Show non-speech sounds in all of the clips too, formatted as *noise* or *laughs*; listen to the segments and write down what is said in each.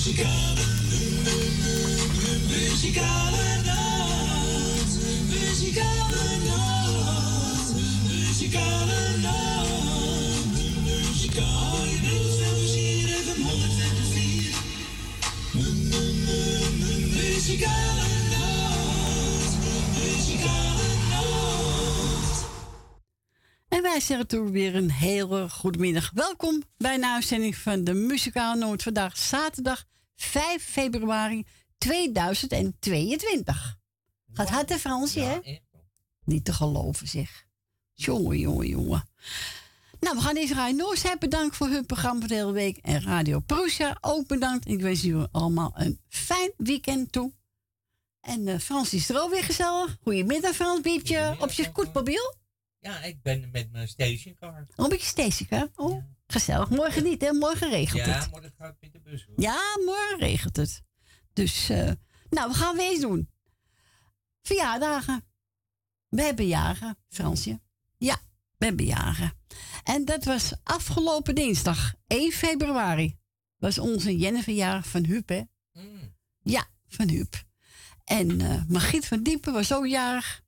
Muzikale, muzikale nacht. Muzikale nacht. Muzikale nacht. Muzikale Muzikale nacht. Muzikale nacht. En wij zeggen toen weer een hele goede middag. Welkom bij een uitzending van de Muzikale Noord. Vandaag zaterdag 5 februari 2022. Gaat hard hè Fransje, hè? Niet te geloven zeg. Jongen, jongen, jongen. Nou, we gaan deze Radio Noordzij bedankt voor hun programma voor de hele week. En Radio Prussia ook bedankt. Ik wens jullie allemaal een fijn weekend toe. En eh, Frans is er ook weer gezellig. Goedemiddag Frans, Biepje. Op je scootmobiel? Ja, ik ben met mijn stationcar. Oh, een beetje stationcar. Oh, gezellig. Morgen niet, hè? Morgen regelt Ja, het. morgen ga ik met de bus hoor. Ja, morgen regelt het. Dus, eh, nou, we gaan weer eens doen. Verjaardagen. We hebben jaren, Fransje. Ja, we hebben jaren. En dat was afgelopen dinsdag, 1 februari. Was onze Jenniferjaar van Huub, hè? Mm. Ja, van Huub. En Margriet van Diepen was ook jarig.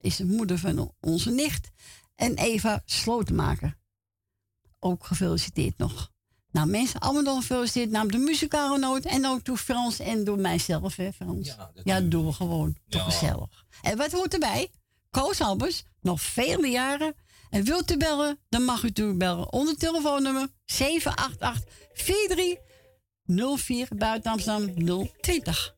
Is de moeder van onze nicht. En Eva Slotenmaker. Ook gefeliciteerd nog. Nou, mensen, allemaal nog gefeliciteerd namens de muzikale noot. En ook door Frans en door mijzelf, hè, Frans? Ja, we gewoon. Toch Ja. gezellig. En wat hoort erbij? Koos Albers, nog vele jaren. En wilt u bellen, dan mag u toe bellen onder telefoonnummer 788 4304 buiten Amsterdam 020.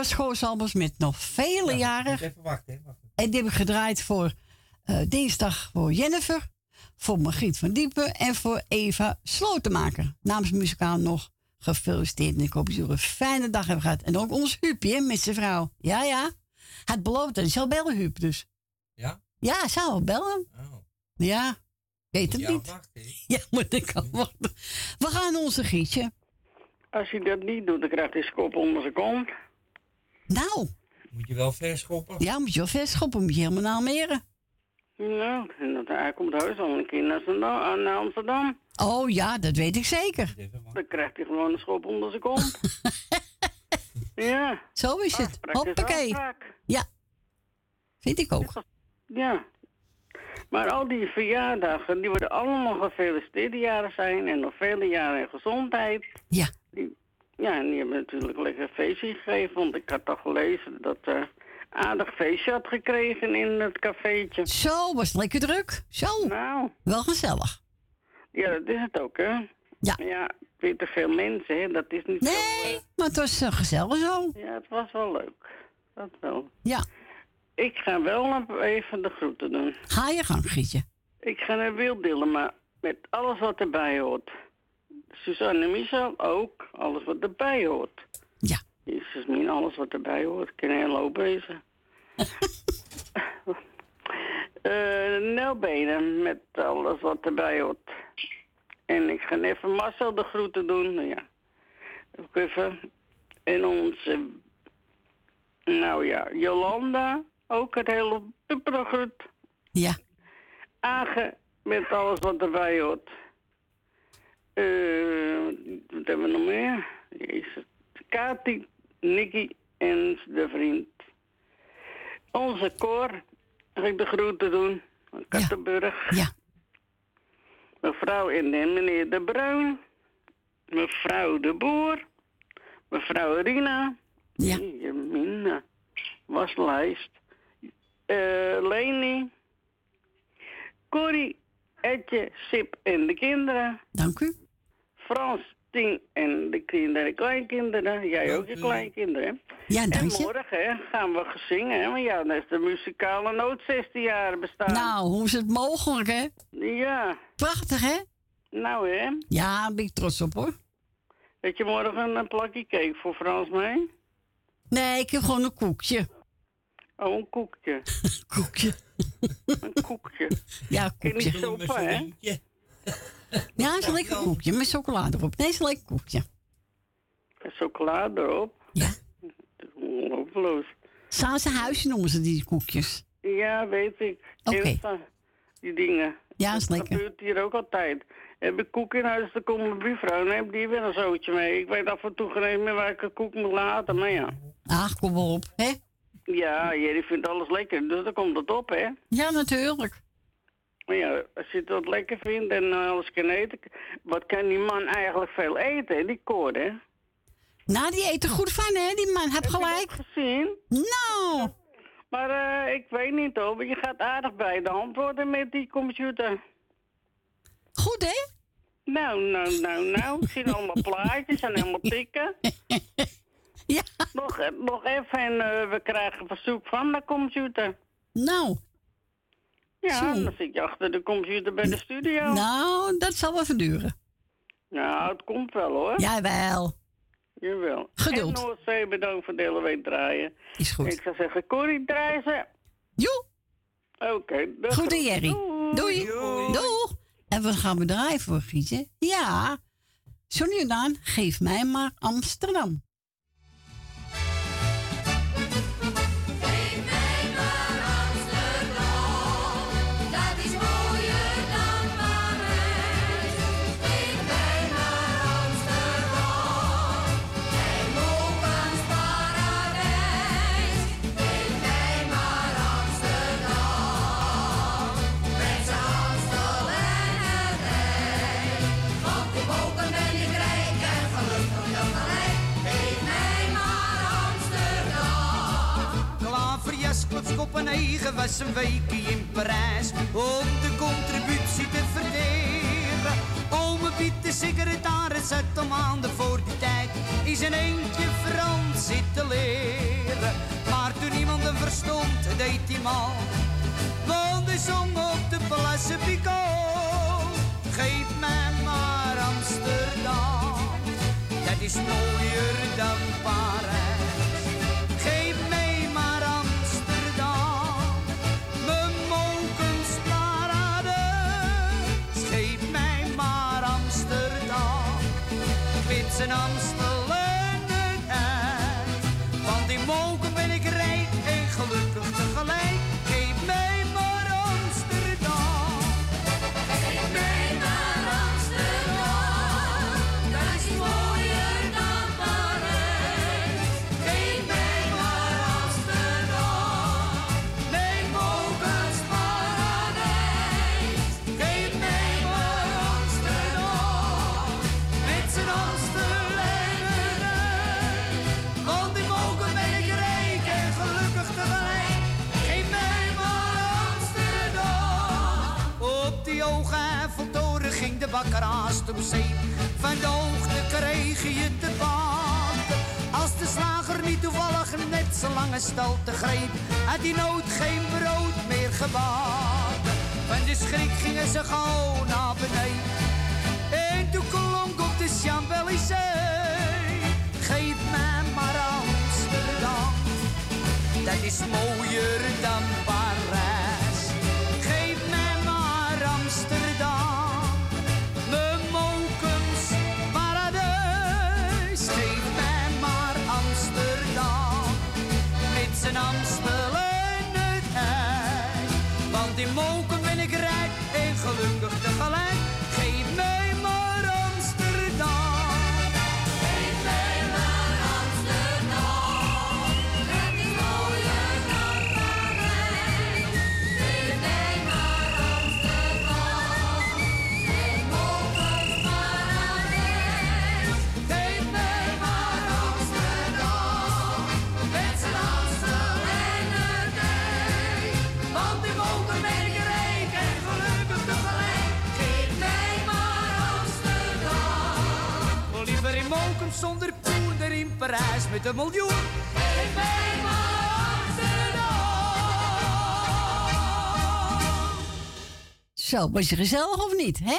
Was Goos Albers met nog vele Ja, jaren. Even wachten, hè. Wacht. En die heb ik gedraaid voor eh, dinsdag voor Jennifer. voor Margriet van Diepen en voor Eva Slotenmaker. Namens muzikaal nog gefeliciteerd. En ik hoop dat jullie een fijne dag hebben gehad. En ook ons Huupje met zijn vrouw. Ja, ja. Het belooft dat hij zal bellen, Huub, dus. Ja? Ja, zou wel bellen. Oh. Ja, weet het Ja, niet. wacht. Ja, moet ik al wachten. We gaan naar onze Gietje. Als hij dat niet doet, dan krijgt hij schop onder zijn kont. Nou, Moet je wel verschoppen? ja, moet je wel vestschoppen, moet je helemaal naar Almere. Nou, en dat, hij komt thuis al een keer naar, Amsterdam- naar Amsterdam. Oh ja, dat weet ik zeker. Dan krijgt hij gewoon een schop onder zijn kont. *laughs* ja, Zo is het. Hoppakee. afspraak. Ja, vind ik ook. Ja. Maar al die verjaardagen, die worden allemaal gefeliciteerde jaren zijn. En nog vele jaren in gezondheid. Ja, Die, ja, en die hebben natuurlijk lekker feestje gegeven. Want ik had toch gelezen dat eh aardig feestje had gekregen in het cafeetje. zo was het lekker druk. Zo, Nou, wel gezellig. ja, dat is het ook, hè? Ja. Ja, weer te veel mensen, hè? Dat is niet zo... Nee, maar het was eh, gezellig zo. Ja, het was wel leuk. Dat wel. Ja, Ik ga wel even de groeten doen. ga je gang, Gietje. Ik ga naar Wild maar met alles wat erbij hoort. Suzanne Michel ook, alles wat erbij hoort. Ja, Jezus, min, alles wat erbij hoort. kan heel hoop wezen. *laughs* Eh Nel Benen met alles wat erbij hoort. En ik ga even Marcel de groeten doen. Nou Ja. Even. En onze, nou ja, Jolanda, ook het hele super groet. ja, Age met alles wat erbij hoort. Eh, wat hebben we nog meer? Jezus. Kati, Nicky en de vriend. Onze koor, ga ik de groeten doen. Van Kattenburg. ja. Mevrouw en de meneer De Bruin. Mevrouw De Boer. Mevrouw Rina. Ja. Mina. Waslijst. eh Leni. Corrie, Etje, Sip en de kinderen. Dank u. Frans, Tien en de kinderen, kleinkinderen. Jij ook je kleinkinderen. hè? Ja, En dank je. morgen hè, gaan we gezingen. hè, Want ja, dan is de muzikale noot 16 jaar bestaan. Nou, hoe is het mogelijk, hè? Ja, Prachtig, hè? nou hè. Ja, daar ben ik trots op, hoor. Weet je morgen een plakje cake voor Frans mee? Nee, ik heb gewoon een koekje. Oh, een koekje. *laughs* Koekje. Een koekje. Ja, koekje. Sopa, zo'n hè? eentje? Ja, is een lekker koekje met chocolade erop. Nee, is een lekker koekje. En chocolade erop. Ja. Dat is ongelooflijk. Saanse huisje noemen ze die koekjes. Ja, weet ik. Oké. Die dingen. Ja, is Dat lekker. gebeurt hier ook altijd. Heb ik koek in huis, dan komt mijn buurvrouw en heeft die weer een zootje mee. Ik weet af en toe geen meer waar ik een koek moet laten, maar ja. Ach, kom op, hè? Ja, Jerry vindt alles lekker, dus dan komt het op, hè. Ja, natuurlijk. Maar ja, als je wat lekker vindt en eh, alles kan eten... Wat kan die man eigenlijk veel eten, hè, die koor, hè? Nou, die eten goed van, hè? Die man, heb gelijk. Heb je dat gezien? Nou, Maar eh, ik weet niet hoor, je gaat aardig bij de hand worden met die computer. goed, hè? Nou, nou, nou, nou. Ik zie allemaal plaatjes en helemaal tikken. *laughs* *laughs* Ja, Nog, nog even en eh, we krijgen verzoek van de computer. nou. Ja, Zo. dan zit je achter de computer bij de studio. Nou, dat zal wel verduren. Nou, het komt wel hoor. Jawel, Jawel. Geduld. En Noordzee bedankt voor de hele week draaien. is goed. Ik zou zeggen, Corrie, draai ze. Joe, Oké. goed, groeten. Jerry. Doei. Doeg. En wat gaan we draaien voor, Gietje? Ja, zo nu en dan, geef mij maar Amsterdam. Regen was een weekje in Parijs om de contributie te verderen. Ome Piet, de secretaris, zet al maanden voor die tijd in een eentje Frans zitten leren. Maar toen iemand hem verstond, deed hij mal. Want hij zong op de Place Picot. Geef mij maar Amsterdam, dat is mooier dan Parijs Van de hoogte kreeg je te baten. Als de slager niet toevallig net zo lange stelte greep, had die nood geen brood meer gebakken. Van de schrik gingen ze gauw naar beneden. En toen klonk op de Champs-Élysées. Geef mij maar Amsterdam, dat is mooier dan Parijs met een miljoen. Geef mij maar Amsterdam. Zo, was je gezellig of niet, hè?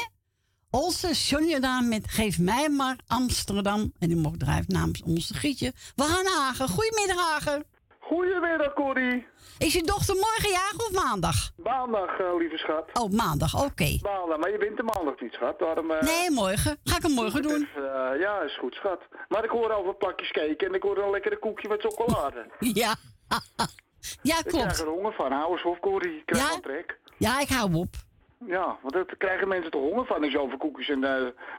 Onze Sonja met Geef mij maar Amsterdam. En die mocht drijven namens onze Gietje. We gaan naar Hagen. Goedemiddag, Hagen. Goedemiddag, Corrie. Is je dochter morgen jarig of maandag? Maandag, eh, lieve schat. Oh, maandag, oké. Maandag, maar je bent de maandag niet, schat. Daarom, eh, Nee, morgen. Ga ik hem morgen doen. even, eh, ja, is goed, schat. Maar ik hoor over plakjes cake en ik hoor een lekkere koekje met chocolade. *laughs* Ja. ja, Ik krijg klopt. er honger van. Hou eens op, Corrie. Ik krijg Ja? trek. Ja, ik hou op. Ja, want daar krijgen mensen toch honger van als je over koekjes en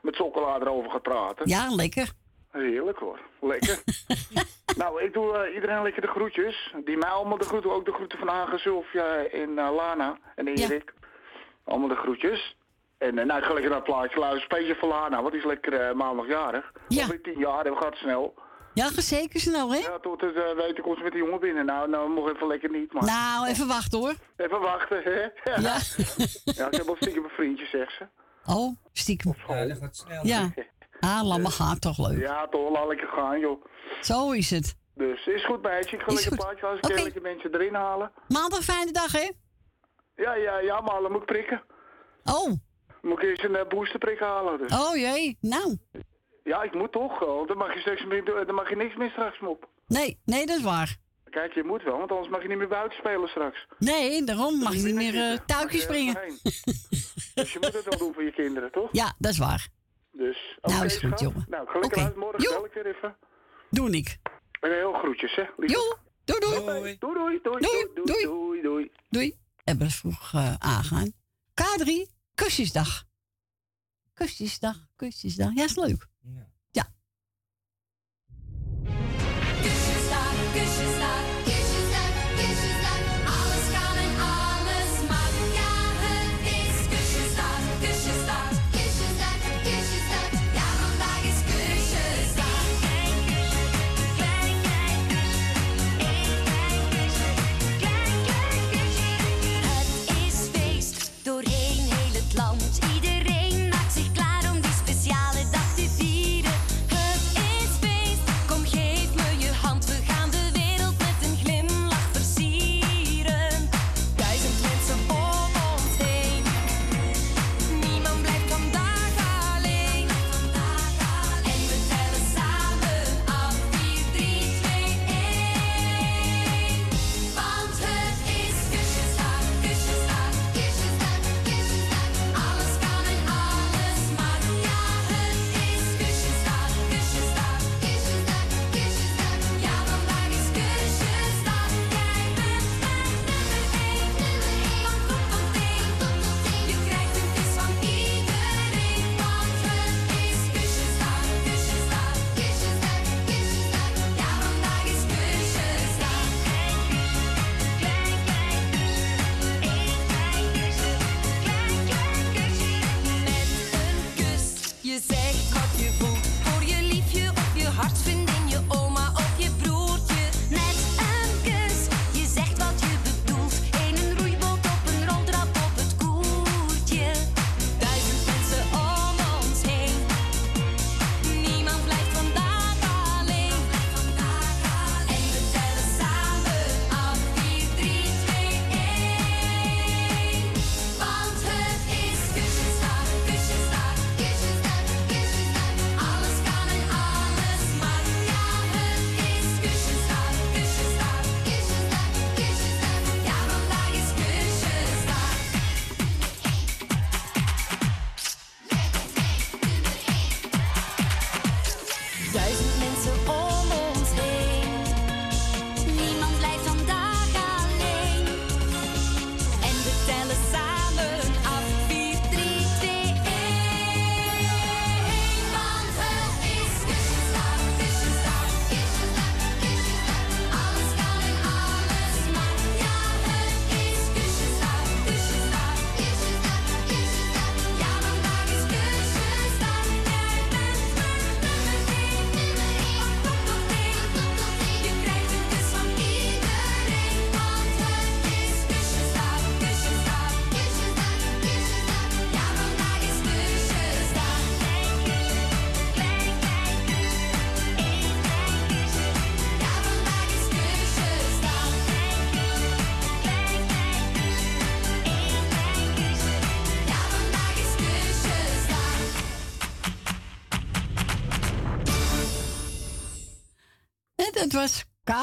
met chocolade erover gaat praten. Ja, lekker. Heerlijk hoor. Lekker. *laughs* nou, ik doe eh, iedereen lekker de groetjes. Die mij allemaal de groeten. Ook de groeten van Hagen, Sylvia en eh, Lana en Erik. Allemaal de groetjes. En uh, nou, ik ga lekker naar het plaatje luisteren. Speciaal voor Lana, want die is lekker eh, maandagjarig. Ja. Alweer tien jaar, dat gaat snel. Ja, zeker snel, hè? Ja, tot het uh, weten komt ze met die jongen binnen. Nou, nou nog even lekker niet, maar... Nou, even wachten hoor. Even wachten, hè? *laughs* Ja. ja, ik heb wel stiekem een vriendje, zegt ze. Oh, stiekem. Ja, dat gaat snel. Ja. Ah, laat maar gaan, toch leuk. Ja, toch, laat lekker gaan, joh. Zo is het. Dus is goed, meisje. Ik ga lekker plaatje luisteren. Ik lekker mensen erin halen. Maandag fijne dag, hè? Ja, ja, ja, maar dan moet ik prikken. Oh, Moet ik eerst een uh, boosterprik halen. Dus. oh jee. Nou, Ja, ik moet toch. Oh, dan mag je straks dan mag je niks meer straks mop. nee, nee, dat is waar. Kijk, je moet wel, want anders mag je niet meer buiten spelen straks. Nee, daarom mag je niet meer eh, je springen. dus je moet het wel doen voor je kinderen, toch? *laughs* Ja, dat is waar. Dus, Nou, oké, is goed, schat. jongen. Nou, Oké. uit. Morgen bel ik weer even. Doe ik. En heel groetjes, hè. Jo, doei doei. Doei. Doei, doei, doei, Doei, doei, doei. doei, doei. Doei. Hebben we vroeg eh, aangaan. K3, kusjesdag. Kusjesdag, kusjesdag. Ja, is leuk. Ja.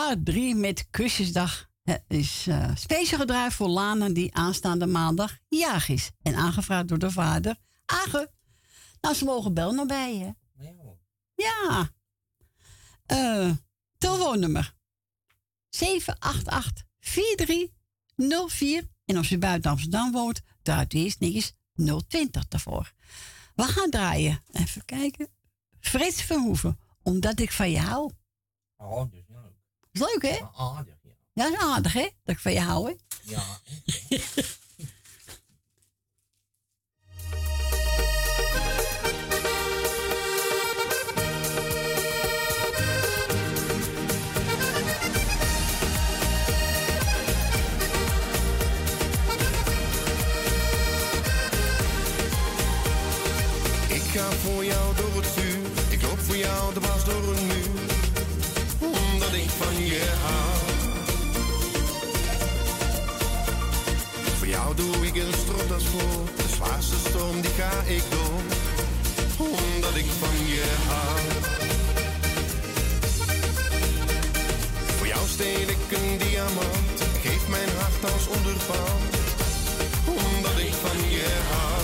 K3 met Kusjesdag. Is uh, speciaal gedraaid voor Lana die aanstaande maandag jaag is. En aangevraagd door de vader. Age. Nou, ze mogen bel naar bij je. Ja. Uh, telefoonnummer. 788 4304. En als je buiten Amsterdam woont, draait eerst netjes 020 daarvoor. We gaan draaien. Even kijken. Frits Verhoeven. Omdat ik van je hou. Oh, dus. Is leuk, hè? Aardig, ja. Ja, is aardig, hè? Dat ik van je hou, hè? Ja. Ik ga voor jou door de zwaarste storm die ga ik door, omdat ik van je hou. Voor jou steel ik een diamant, geef mijn hart als onderpand, omdat ik van je hou.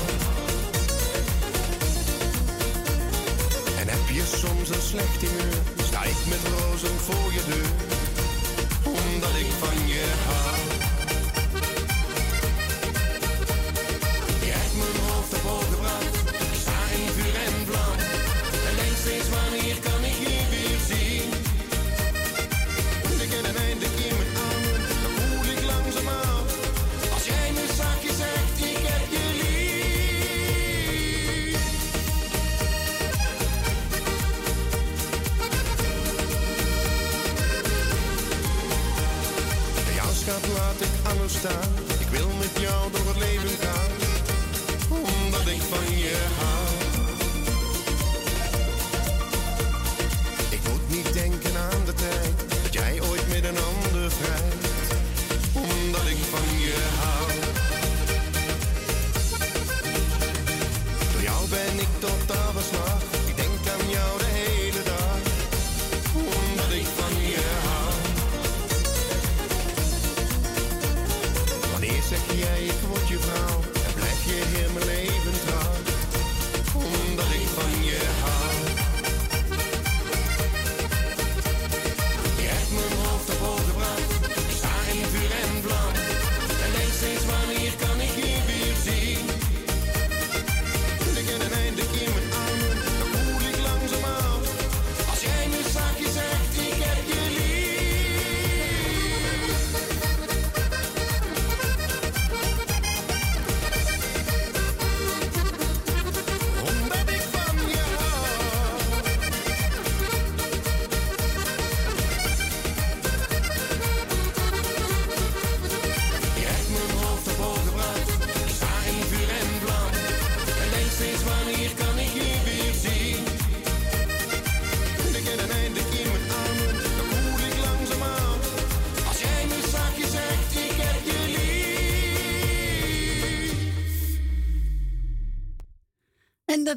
En heb je soms een slecht humeur, sta ik met rozen voor je deur, omdat ik van je hou. Laat ik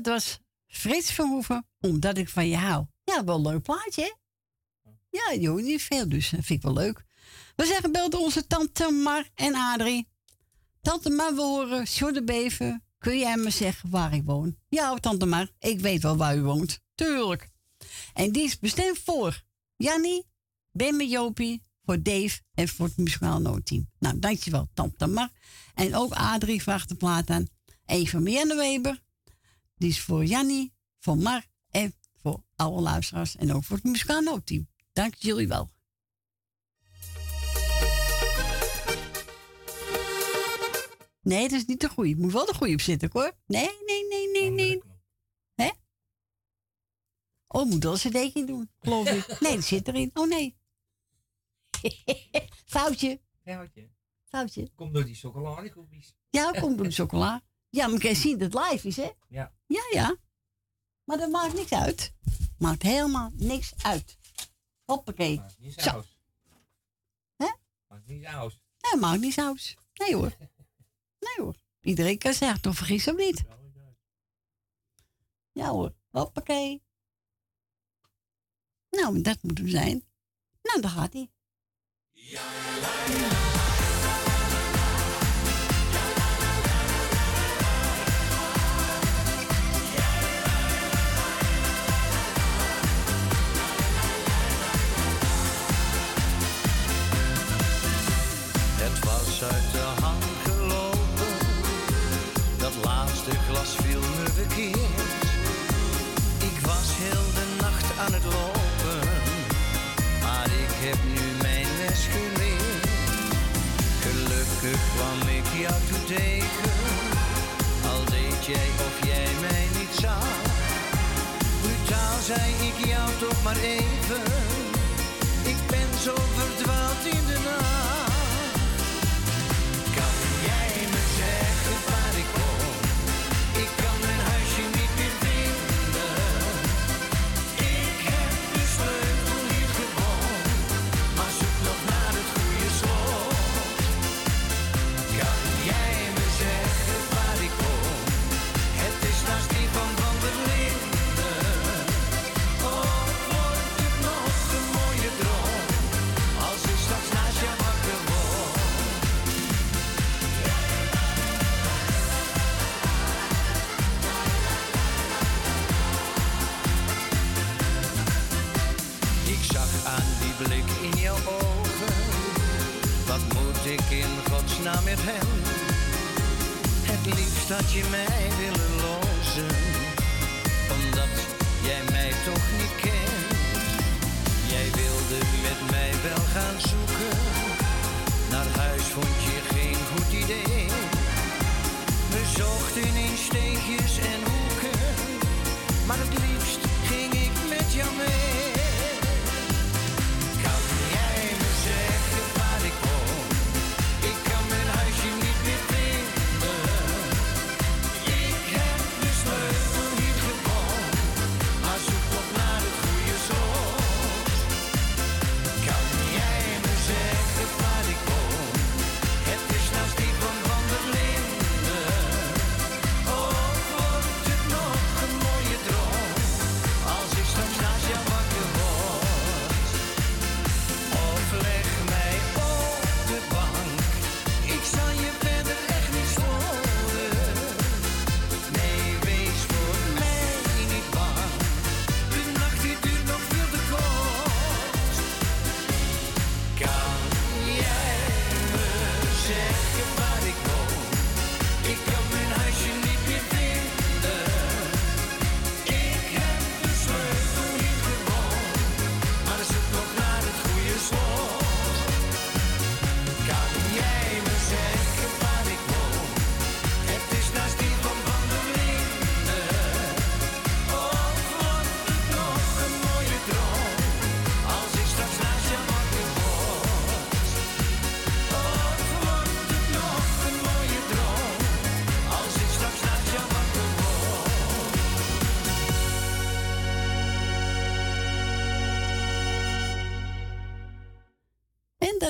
was Frits Verhoeven, omdat ik van je hou. Ja, wel een leuk plaatje, hè? Ja, je niet veel, dus dat vind ik wel leuk. We zeggen belde onze tante Mar en Adrie. Tante Mar, we horen Sjorde Beven. Kun jij me zeggen waar ik woon? Ja, tante Mar, ik weet wel waar u woont. Tuurlijk. En die is bestemd voor Jannie, Ben met Jopie, voor Dave en voor het muzikaal noodteam. Nou, dankjewel, tante Mar. En ook Adrie vraagt de plaat aan. Van Marianne Weber. Die is voor Jannie, voor Mar en voor alle luisteraars. En ook voor het muzikaal noodteam. Dank jullie wel. Nee, dat is niet de goeie. Moet wel de goeie op zitten, hoor. Nee, nee, nee, nee, nee. Hè? Oh, moet wel een cd'tje doen, geloof ik. *laughs* Nee, dat zit erin. Oh, nee. *laughs* Foutje. Foutje. Foutje. Komt door die chocoladekoekjes. Ja, komt door de chocola. Ja, maar kan je zien dat het live is, hè? Ja. Ja, ja. Maar dat maakt niks uit. Maakt helemaal niks uit. Hoppakee. Maakt niet Zo. saus. Hè? Maakt niet saus. Nee, maakt niet saus. Nee hoor. *laughs* Nee hoor. Iedereen kan zeggen, toch vergis of niet? Ja hoor. Hoppakee. Nou, dat moet hem zijn. Nou, daar gaat hij. Het Gelukkig kwam ik jou toe tegen, al deed jij of jij mij niet zag. Brutaal zei ik jou toch maar even, ik ben zo verdwaald in de nacht. Ik in godsnaam met hem? Het liefst had je mij willen lozen, omdat jij mij toch niet kent. Jij wilde met mij wel gaan zoeken, naar huis vond je geen goed idee. We zochten in steegjes en hoeken, maar het liefst ging ik met jou mee.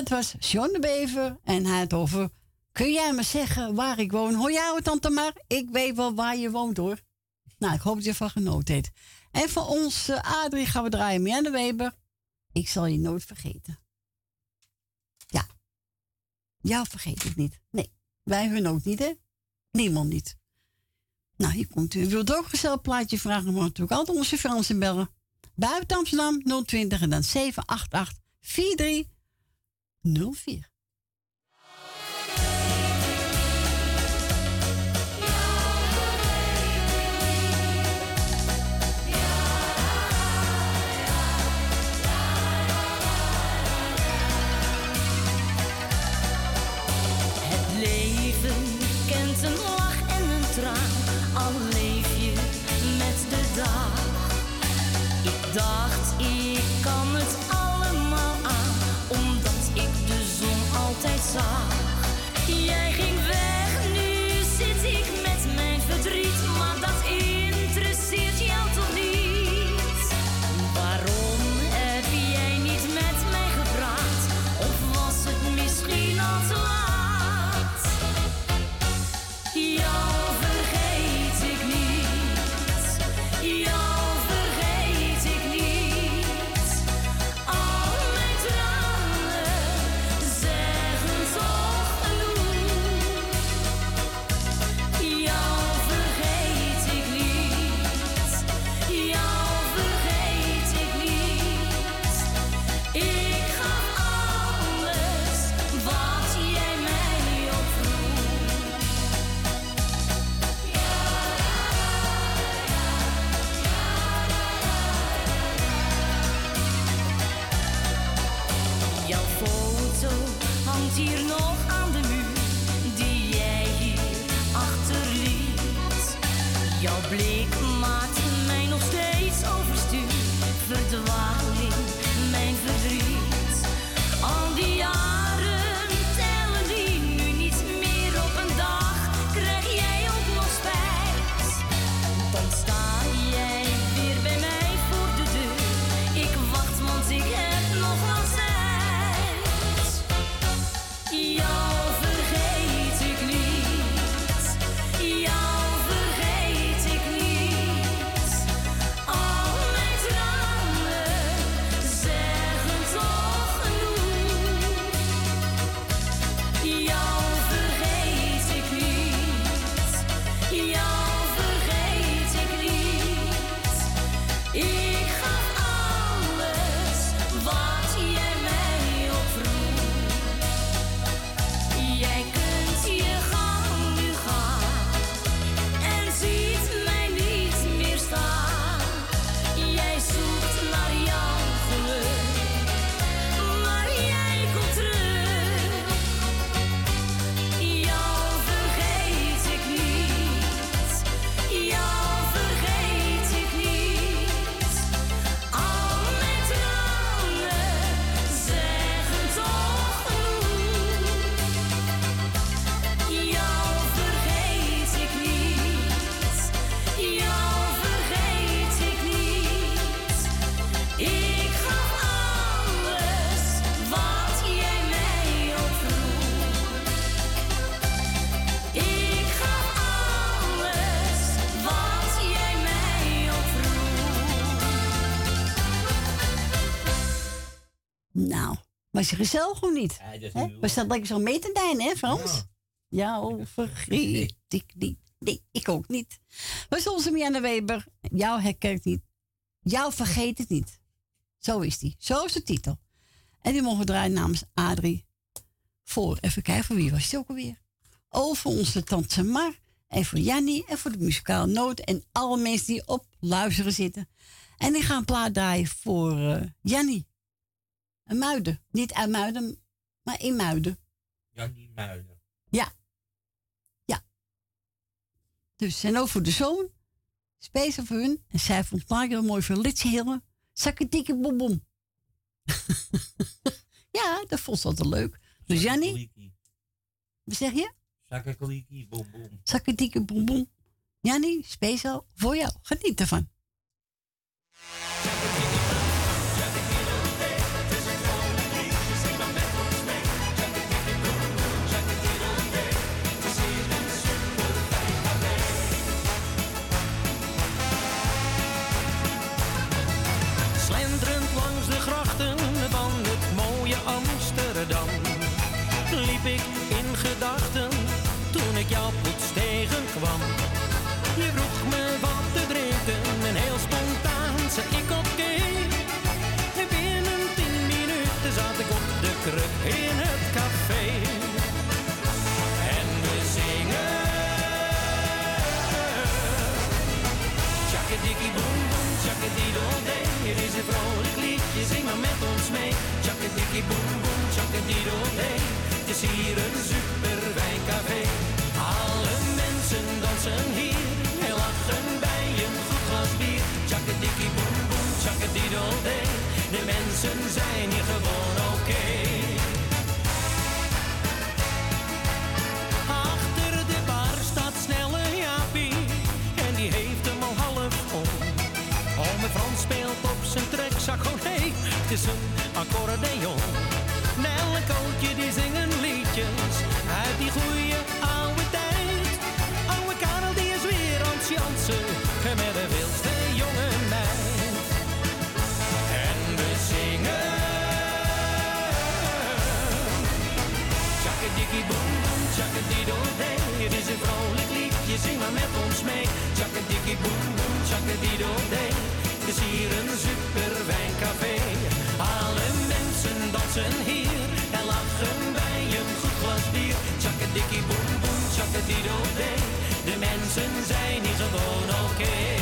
dat was John de Bever en hij had over... Kun jij me zeggen waar ik woon? Hoor jij het dan te maar? Ik weet wel waar je woont hoor. Nou, ik hoop dat je ervan genoten hebt. En voor ons Adrie gaan we draaien. Mianne Weber, ik zal je nooit vergeten. Ja. Jou vergeet ik niet. Nee, wij hun ook niet hè. Niemand niet. Nou, hier komt u. U wilt ook een gezellig plaatje vragen, maar natuurlijk altijd onze Fransen bellen. Buiten Amsterdam 020 en dan 788 43 04. Je gezellig of niet? Ja, is Was dat lekker zo mee te dijnen, hè Frans? Ja, oh, vergeet ik niet. Nee, ik ook niet. Was onze Mianne Weber. Jou herken ik niet. Jou vergeet het niet. Zo is die. Zo is de titel. En die mogen we draaien namens Adrie. Voor, even kijken, voor wie was die ook alweer? Over onze tante Mar. En voor Jannie. En voor de muzikale noot. En alle mensen die op luisteren zitten. En ik ga een plaat draaien voor eh Jannie. Muiden. Niet uit muiden, maar in muiden. Jan die Muiden. Ja. Ja. Dus, en ook voor de zoon. Speciaal voor hun. En zij vond het heel mooi voor liedje hillen. Zakketieke bombom. *laughs* ja, dat vond ze altijd leuk. Dus Jannie, wat zeg je? Zakkekaliki, bom bom. Zakketieke bombom. Jannie, speciaal voor jou. Geniet ervan. Is een accordeon. Nel en Kootje die zingen liedjes uit die goeie oude tijd. Oude Karel die is weer aan het jansen met de wildste jonge meid. En we zingen Tjakkadikkie boem boem, tjakkadiddel-dee. Het is een vrolijk liedje, zing maar met ons mee. Tjakkadikkie boem boem, tjakkadiddel-dee. Het is hier een super wijncafé kletsen hier en lachen bij een goed glas bier. Tjakkadikkie boem boem, tjakkadido dee. De mensen zijn hier gewoon oké. Okay.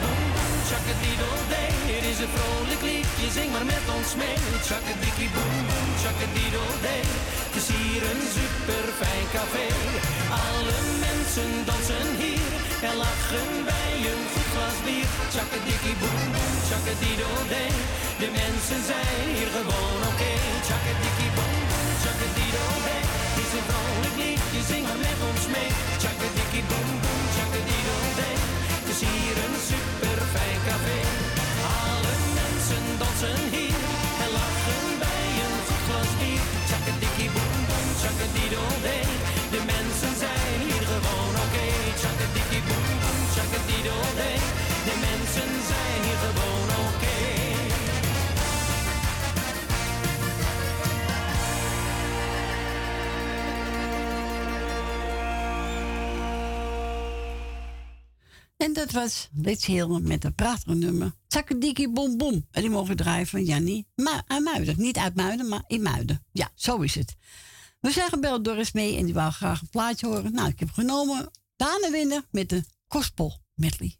boom boem boem, tjakkadido dee. Het is een vrolijk liedje, zing maar met ons mee. Tjakkadikkie boem boem, tjakkadido dee hier een super fijn café. Alle mensen dansen hier en lachen bij een goed glas bier. Tjakkadikkie boem boem, tjakkadiddel-dee. De mensen zijn hier gewoon oké. Tjakkadikkie boem boem, tjakkadiddel-dee. Het is een vrolijk liedje, zing met ons mee. Tjakkadikkie boem boem, En dat was Rits met een prachtig nummer. Tsakkadikkie bom bom. En die mogen draaien van Jannie maar uit Muiden. Niet uit Muiden, maar in Muiden. Ja, zo is het. We zijn gebeld door eens mee en die wou graag een plaatje horen. Nou, ik heb genomen Daan winnen met de Gospel medley.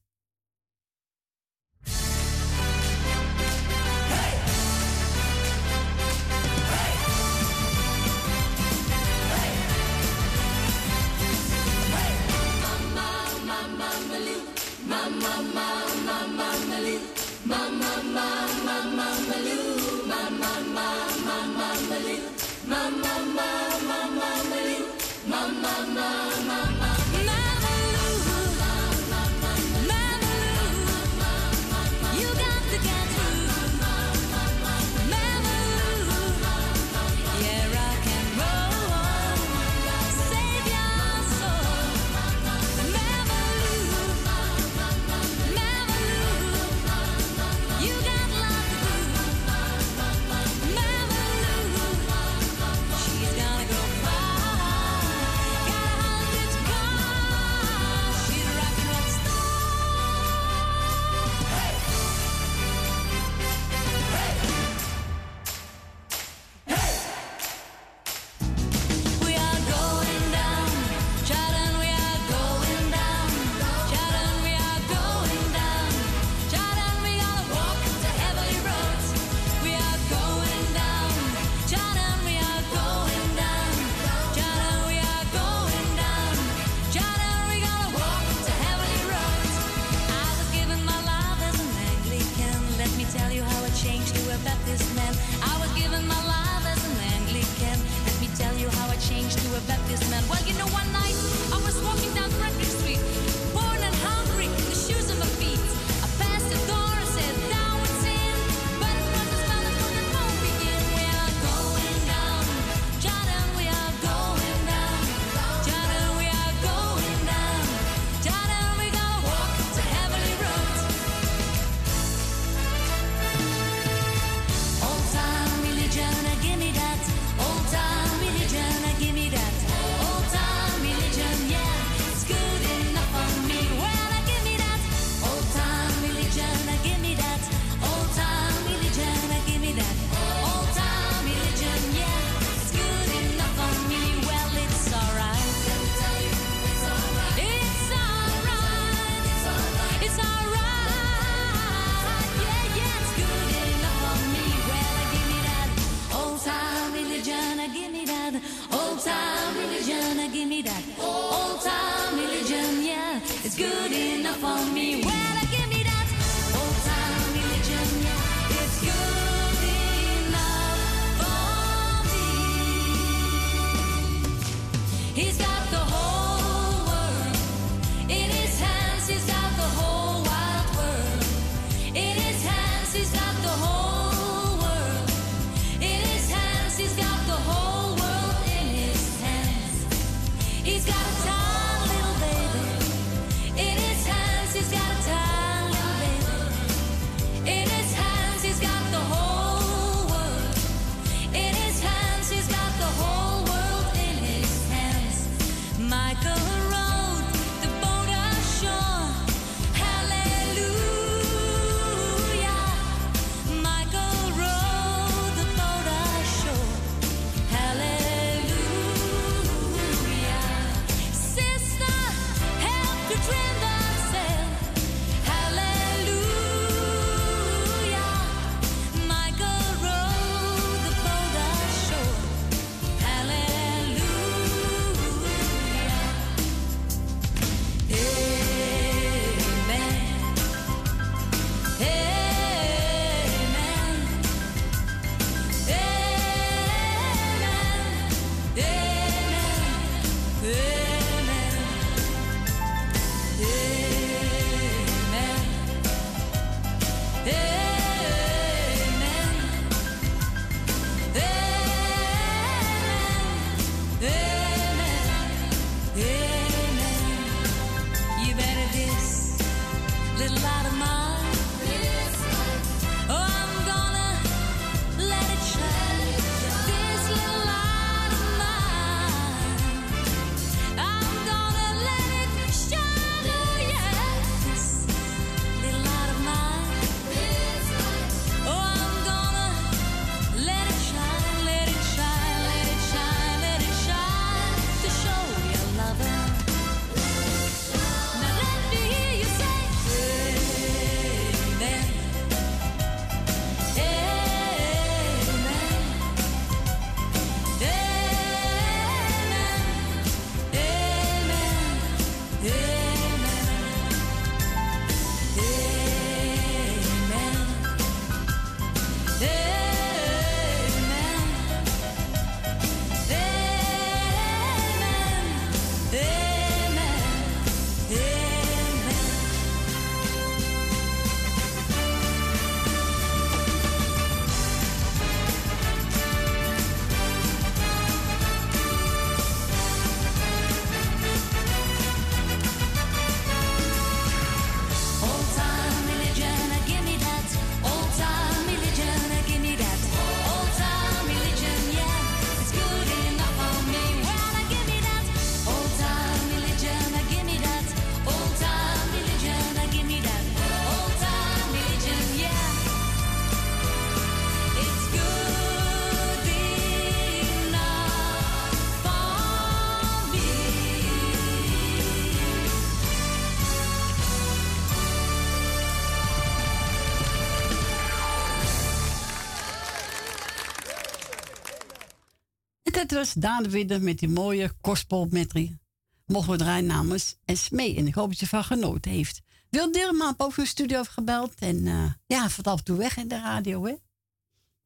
Dat was Daan de Widder met die mooie kostpolmetrie. Mochten we draaien namens Esmee. En ik hoop dat je van genoten heeft. Wil heeft ook een studio gebeld. En eh, ja, valt af en toe weg in de radio, hè?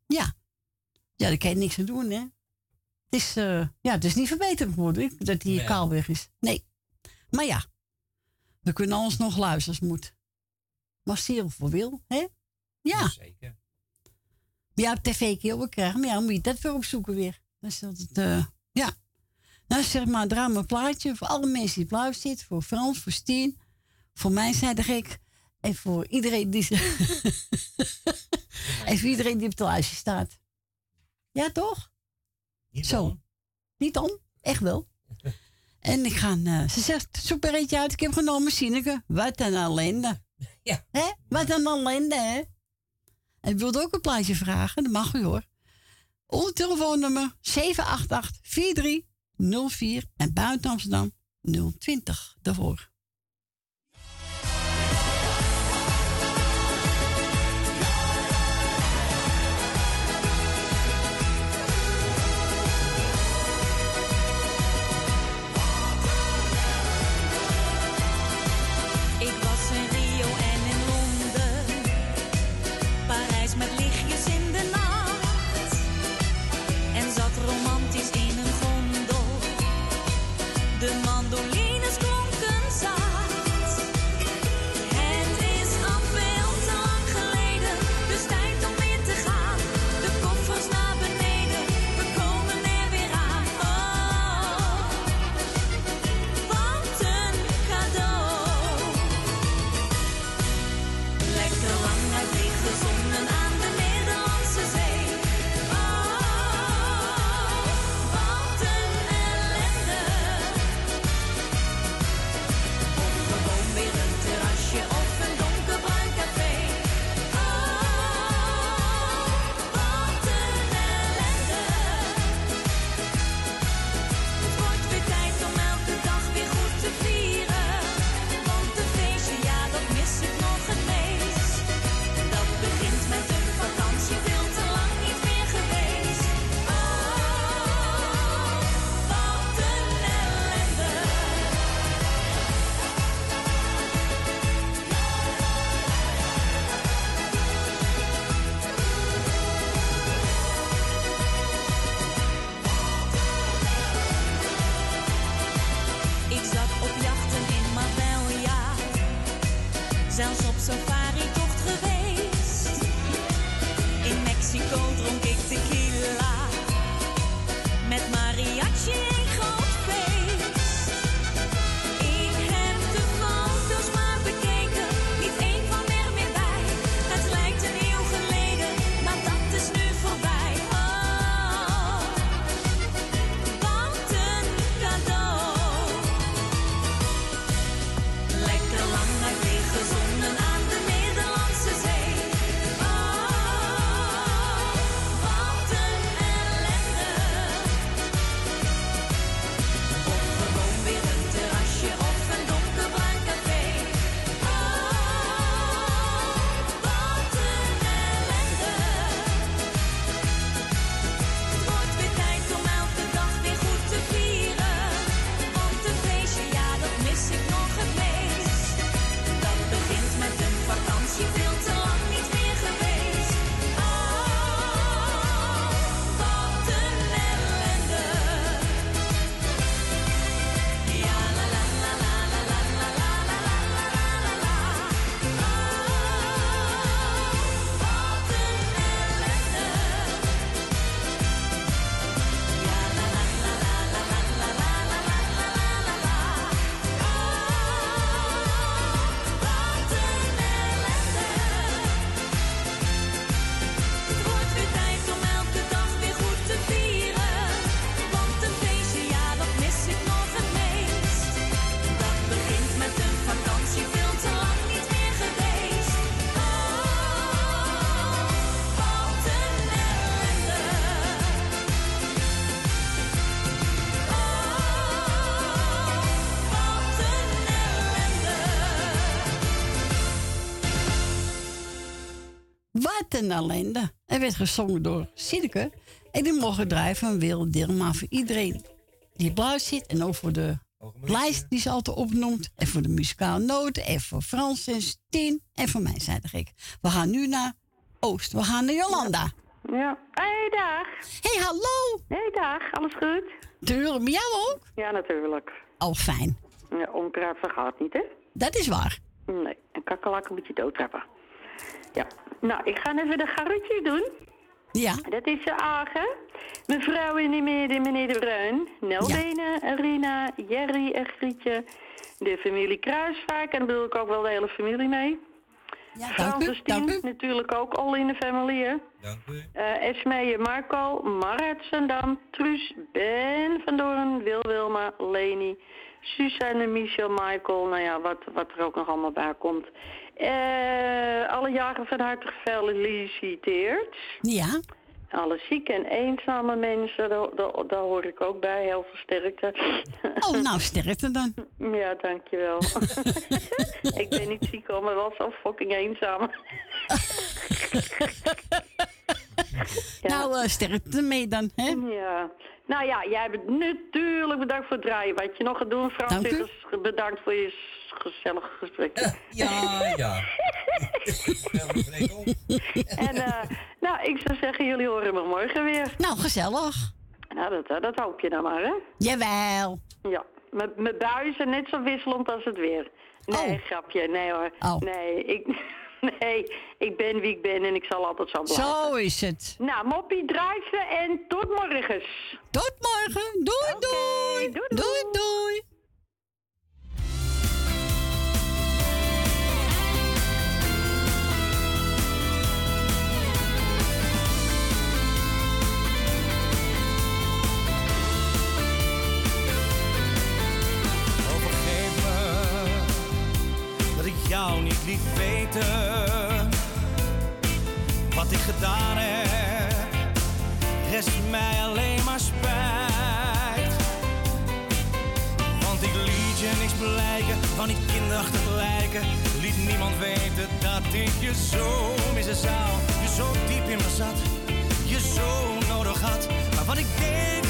Ja. Ja, daar kan je niks aan doen, hè? Het is, eh, ja, het is niet verbeterd geworden, dat die Nee. kaal weg is. Nee. Maar ja, we kunnen alles nog luisteren als het moet. Maar voor wil, hè? Ja. Zeker. Ja, op tv kun je ook krijgen. Maar ja, moet je dat weer opzoeken weer. Dan is dat het, eh, ja. Nou, zeg maar, draai me een plaatje voor alle mensen die luisteren zitten. Voor Frans, voor Stien. Voor mij, zei de gek. En voor iedereen die... *laughs* en voor iedereen die op het lijstje staat. Ja, toch? Niet Zo. om. Niet om? Echt wel. *laughs* En ik ga... eh, ze zegt, zoek er eentje uit. Ik heb genomen, Sineke. Wat een ellende. Ja. Hè? Wat een ellende, hè? En ik wilde ook een plaatje vragen. Dat mag u hoor. Onze telefoonnummer 788-4304 en buiten Amsterdam 020 daarvoor. Een ellende. Er werd gezongen door Sinneke. En die mogen draaien van Wil Dilma voor iedereen die blauw zit. En ook voor de lijst die ze altijd opnoemt. En voor de muzikale noten. En voor Frans en Stien. En voor mij, zei gek. We gaan nu naar Oost. We gaan naar Jolanda. Ja. Hey, dag. Hey, hallo. Hey, dag. Alles goed? Tuurlijk, met jou ook? Ja, natuurlijk. Oh, fijn. Ja, onkruid vergaat niet, hè? Dat is waar. Nee, een kakkerlakken moet je doodtrappen. Ja. Nou, ik ga even de garretjes doen. Ja. Dat is de Agen. Mevrouw in de midden, meneer De Bruin. Nelbenen, Rina, Jerry en Grietje. De familie Kruisvaak. En daar bedoel ik ook wel de hele familie mee. Ja, Frans en Stien, natuurlijk ook al in de familie, hè? Dank u. Eh Esmee, Marco, Marit Zandam, Truus, Ben van Doorn, Wil Wilma, Leni, Suzanne, Michel, Michael, nou ja, wat, wat er ook nog allemaal bij komt. Eh, alle jaren van harte gefeliciteerd. Ja. Alle zieke en eenzame mensen, daar, daar, daar hoor ik ook bij. Heel veel sterkte. Oh, nou, sterkte dan. *laughs* Ja, dankjewel. *laughs* ik ben niet ziek hoor, maar wel zo fucking eenzaam. *laughs* Nou, eh sterkte mee dan, hè? Ja. Nou ja, jij bent natuurlijk bedankt voor het draaien. Wat je nog gaat doen, Frans, bedankt voor je gezellige gesprek. Ja, ja. en eh, nou, ik zou zeggen, jullie horen me morgen weer. Nou, gezellig. Nou, dat, eh, dat hoop je dan maar, hè? Jawel. Ja, mijn buien zijn net zo wisselend als het weer. Nee, grapje, nee hoor. Oh. Nee, ik, *laughs* nee, ik ben wie ik ben en ik zal altijd zo blijven. Zo is het. Nou, moppie, draai ze en tot morgens. Tot morgen. Doei, doei. doei, doei, jou niet liet weten wat ik gedaan heb. Rest mij alleen maar spijt. Want ik liet je niks blijken van die kinderachtige lijken. Liet niemand weten dat ik je zo missen zou. Je zo diep in me zat, je zo nodig had. Maar wat ik deed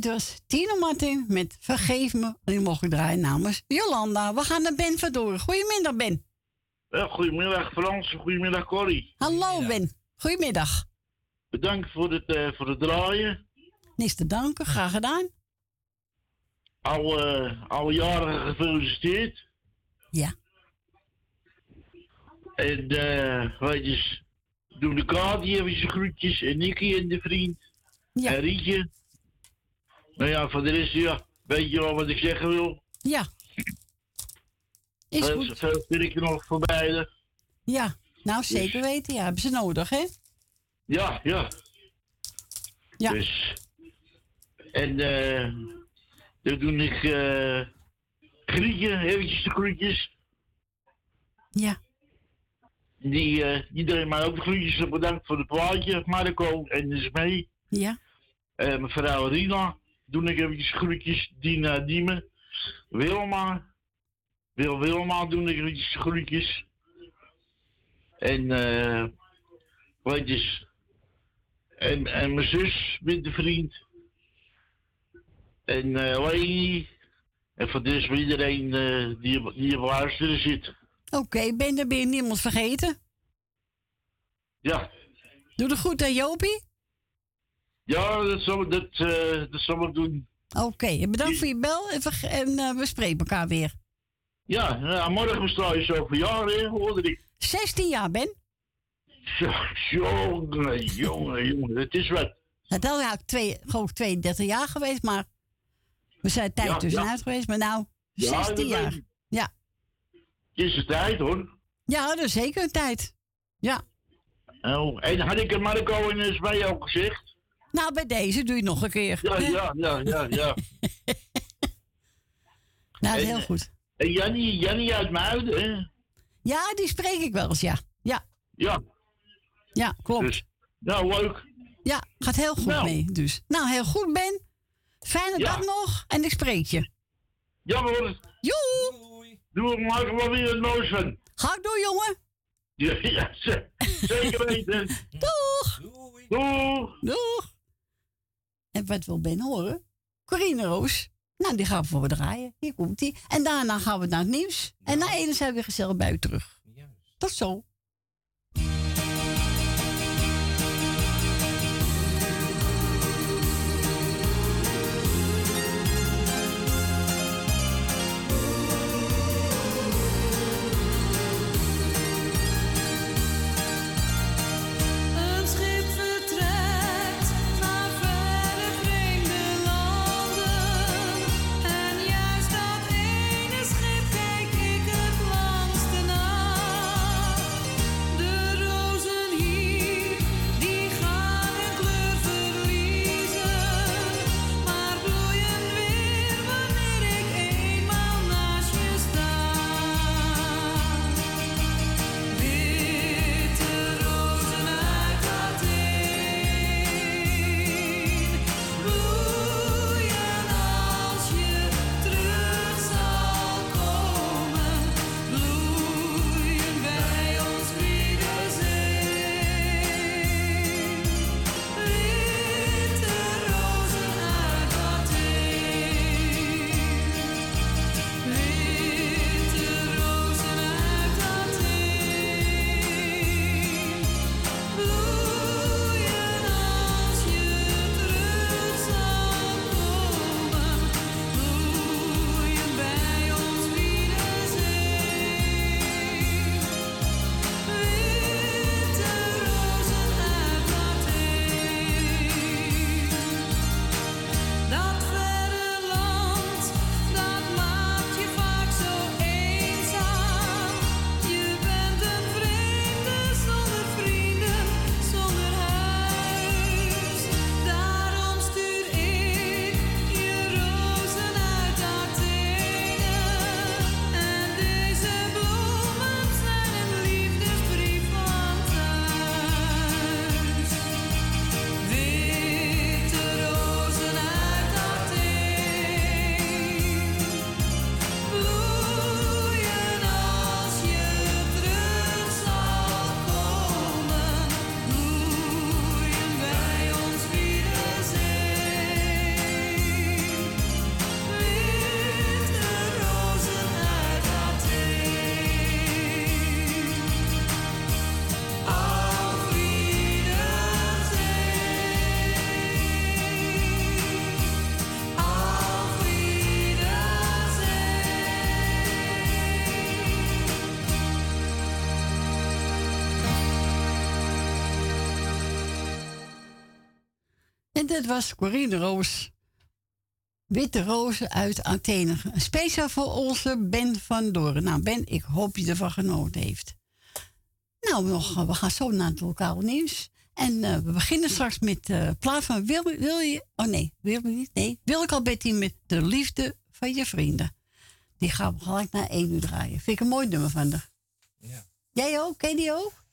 dit was Tino Martin met Vergeef me. En die mocht ik draaien namens Jolanda. We gaan naar Ben Verdoren. Goedemiddag, Ben. Ja, goedemiddag Frans, goedemiddag Corrie. Hallo, Ben. Goedemiddag. Bedankt voor het, eh, voor het draaien. Niks te danken, graag gedaan. Al, eh, al jaren gefeliciteerd. Ja. En eh, weet je, doen de Kati even zijn groetjes en Nicky en de vriend. Ja. En Rietje. Nou ja, voor de rest, ja, weet je wel wat ik zeggen wil. Ja. Is veel, goed. Veel sterkte nog voor. Ja, nou zeker weten. Ja, hebben ze nodig, hè? Ja, ja. Ja. Dus. En eh dan doe ik eh Grietje, eventjes de groetjes. Ja. Die, eh die deed mij ook de groetjes. Bedankt voor het plaatje, Marco en de mee. Ja. Eh mevrouw Rina, doe ik eventjes groetjes. Dina Diemen. Wilma. Wil Wilma, doe ik eventjes groetjes. En eh weet je, en, en mijn zus met de vriend. En Leni. En voor dus voor iedereen eh, die, die op luisteren zit. Oké, ben er weer niemand vergeten? Ja. Doe de goed aan Jopie. Ja, dat zal, dat, eh, dat zal ik doen. Oké, en bedankt voor je bel en, en eh, we spreken elkaar weer. Ja, ja morgen besta je zoveel jaar, hè, hoorde ik. 16 jaar, Ben. Jongen, jongen, jongen, het is wat. Het is eigenlijk twee, gewoon 32 jaar geweest, maar we zijn tijd Ja, tussenuit ja. geweest. Maar nou, Ja, 16 dat jaar. ik. Ja. Het is de tijd, hoor. Ja, dat is zeker een tijd. Ja. Oh, en had ik het Marco in de bij ook gezegd? Nou, bij deze doe je het nog een keer. Ja, ja, ja, ja, ja. *laughs* Nou, En, heel eh, goed. En Jannie, Jannie uit Muiden, hè? Ja, die spreek ik wel eens, ja. Ja, Ja. ja klopt. Dus, nou, leuk. Ja, gaat heel goed Nou. mee, dus. Nou, heel goed, Ben. Fijne Ja. dag nog en ik spreek je. Ja, hoor. Joe! Doe maar wel weer het moois van. Ga ik doen, jongen. Ja, *laughs* ja, ze- zeker weten. Doeg! Doeg! Doeg! En wat wil Ben horen? Corine Roos. Nou, die gaan we voor draaien. Hier komt die. En daarna gaan we naar het nieuws. En na ene zijn we weer gezellig bij u terug. Tot zo. Dat was Corine Roos. Witte rozen uit Athene. Speciaal voor onze Ben van Doren. Nou, Ben, ik hoop je ervan genoten heeft. Nou, nog, we gaan zo naar het lokaal nieuws. En eh, we beginnen straks met de plaat van wil, wil je... Oh nee, wil je niet? Nee, wil ik al Betty met de liefde van je vrienden. Die gaan we gelijk naar één uur draaien. Vind ik een mooi nummer van haar. Ja. Jij ook? Ken je die ook?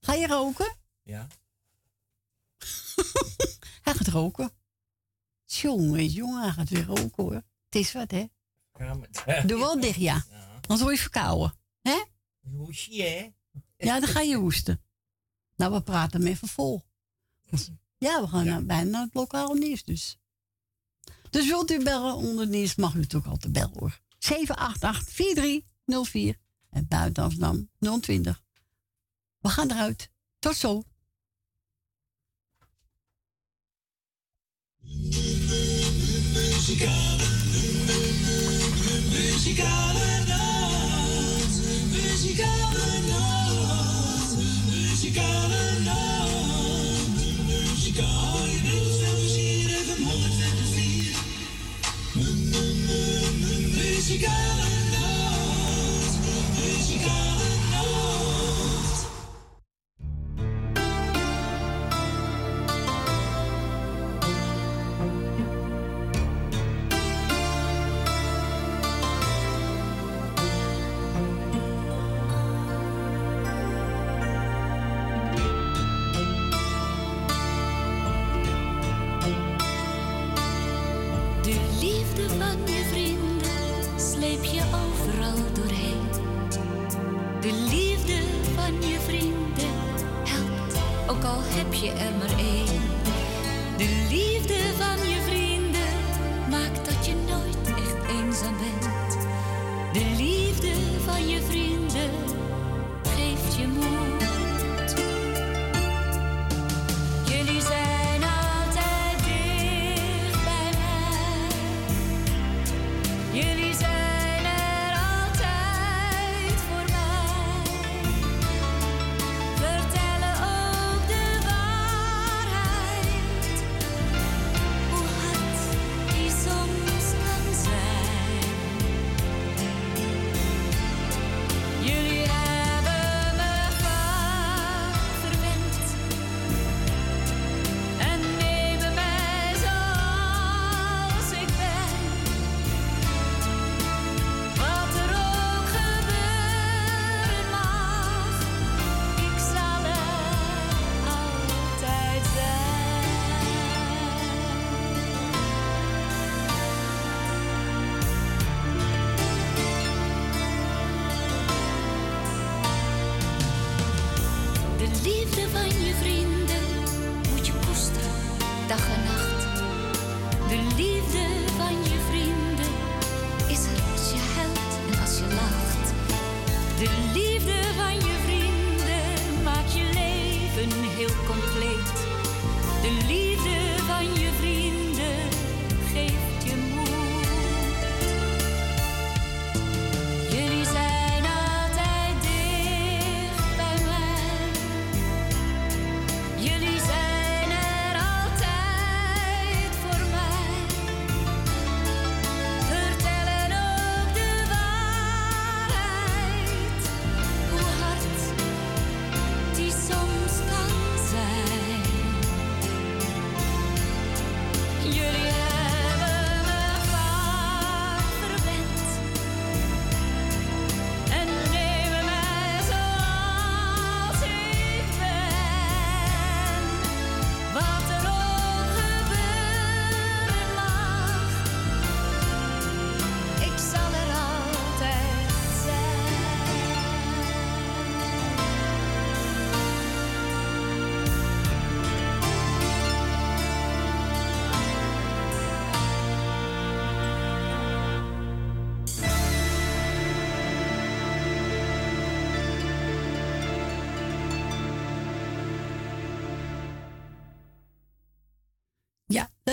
Ga je roken? Ja. *laughs* Hij gaat roken. Jongen, jongen, hij gaat weer roken hoor. Het is wat, hè? Ja, maar- *laughs* Doe wel dicht, ja. Anders word je verkouden. Hè? Hoesje, hè? Ja, dan ga je hoesten. Nou, we praten hem even vol. Ja, we gaan naar- bijna naar het lokaal nieuws dus. Dus wilt u bellen onder nieuws, mag u natuurlijk altijd bellen hoor. 788-4304 en buiten Amsterdam 020. We gaan eruit. Tot zo. Muzikale, muzikale nacht, muzikale nacht, muzikale nacht, muzikale Muzikale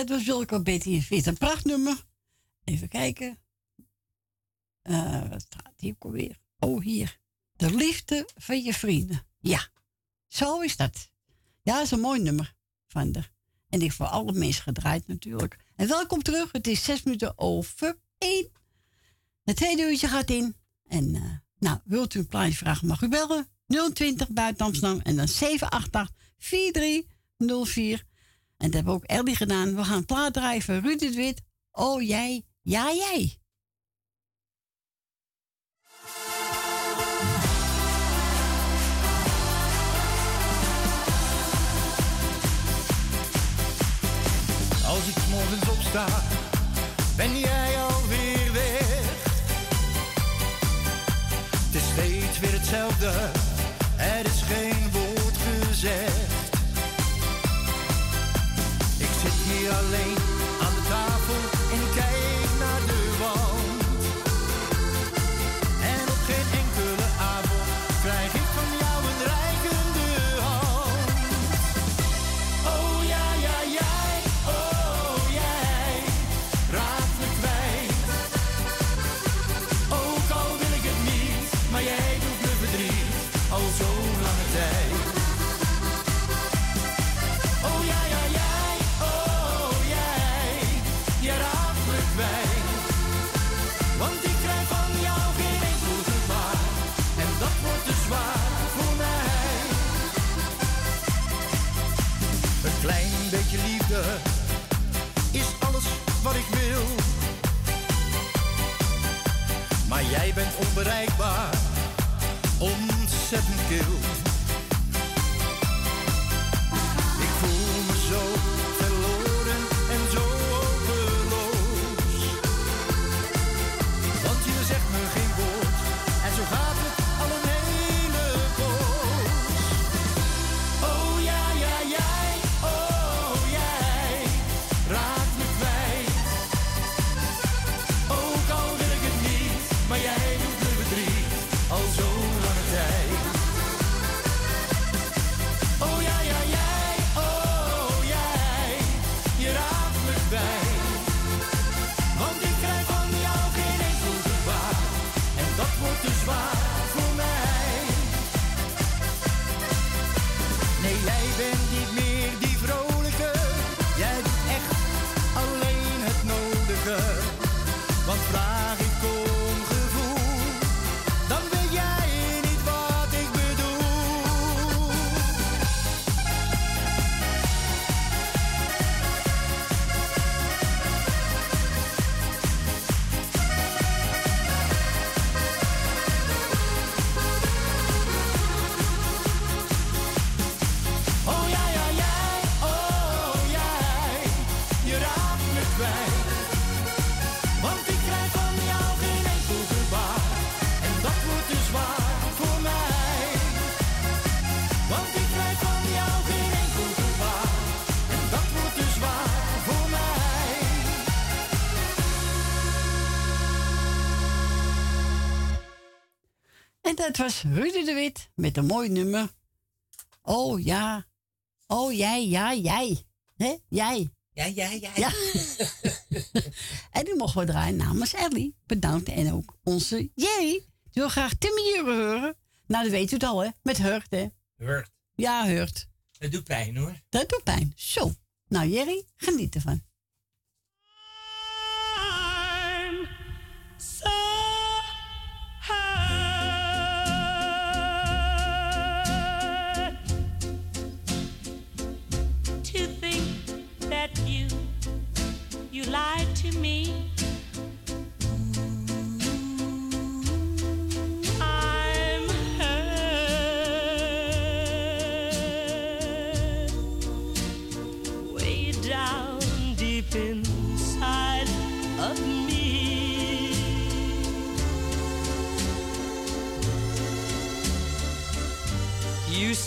dat was Wilco Betty en. Een prachtnummer. Even kijken. Eh, wat staat hier ook alweer? Oh, hier. De liefde van je vrienden. Ja, zo is dat. Ja, dat is een mooi nummer van haar. En die voor alle mensen gedraaid natuurlijk. En welkom terug. Het is zes minuten over één. Het tweede uurtje gaat in. En eh, nou, wilt u een plaatje vragen, mag u bellen. 020 buiten Amsterdam en dan 788 4304. En dat hebben ook Ellie gedaan. We gaan plaat voor Ruud Wit. Oh jij, ja jij. Als ik morgens opsta, ben jij zit hier onbereikbaar, ontzettend kil. good. Dat was Rudy de Wit met een mooi nummer. Oh ja, oh jij, ja, jij. Hè, jij. Ja, ja, ja. Ja. *laughs* en die mogen we draaien namens Ellie. Bedankt. En ook onze Jerry. Die wil graag Timmy Jure horen. Nou, dat weet u het al, hè. Met Hurt, hè. Hurt. Ja, Hurt. Dat doet pijn hoor. Dat doet pijn. Zo. Nou, Jerry, geniet ervan.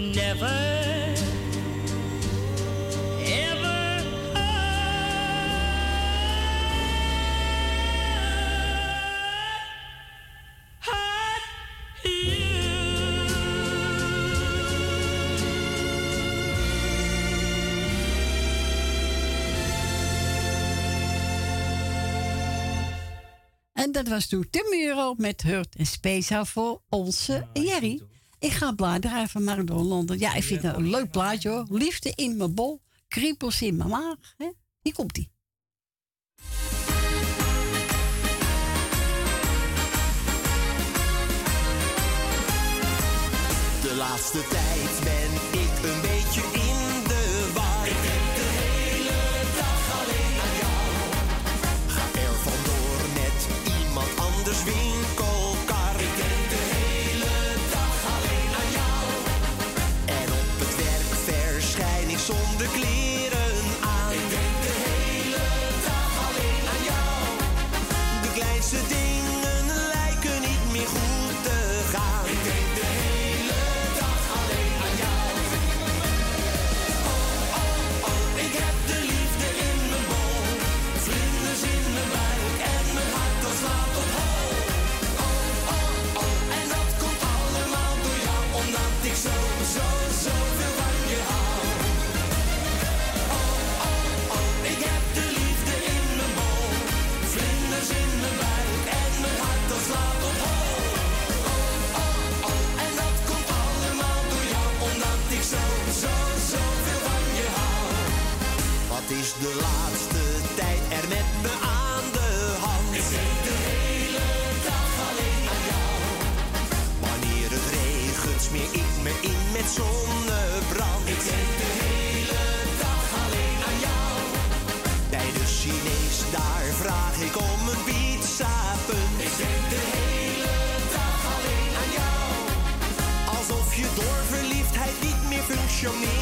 never. Ever hurt En dat was toen de Muro met Hurt en speciaal voor onze Jerry. Ik ga bladeren van Mark Londen. Ja, ik vind het een leuk plaatje hoor. Liefde in mijn bol, kriebels in mijn maag. Hè? Hier komt ie. De laatste tijd Is de laatste tijd er met me aan de hand? Ik denk de hele dag alleen aan jou. Wanneer het regent, smeer ik me in met zonnebrand. Ik denk de hele dag alleen aan jou. Bij de Chinees, daar vraag ik om een pizza punt. Ik denk de hele dag alleen aan jou. Alsof je door verliefdheid niet meer functioneren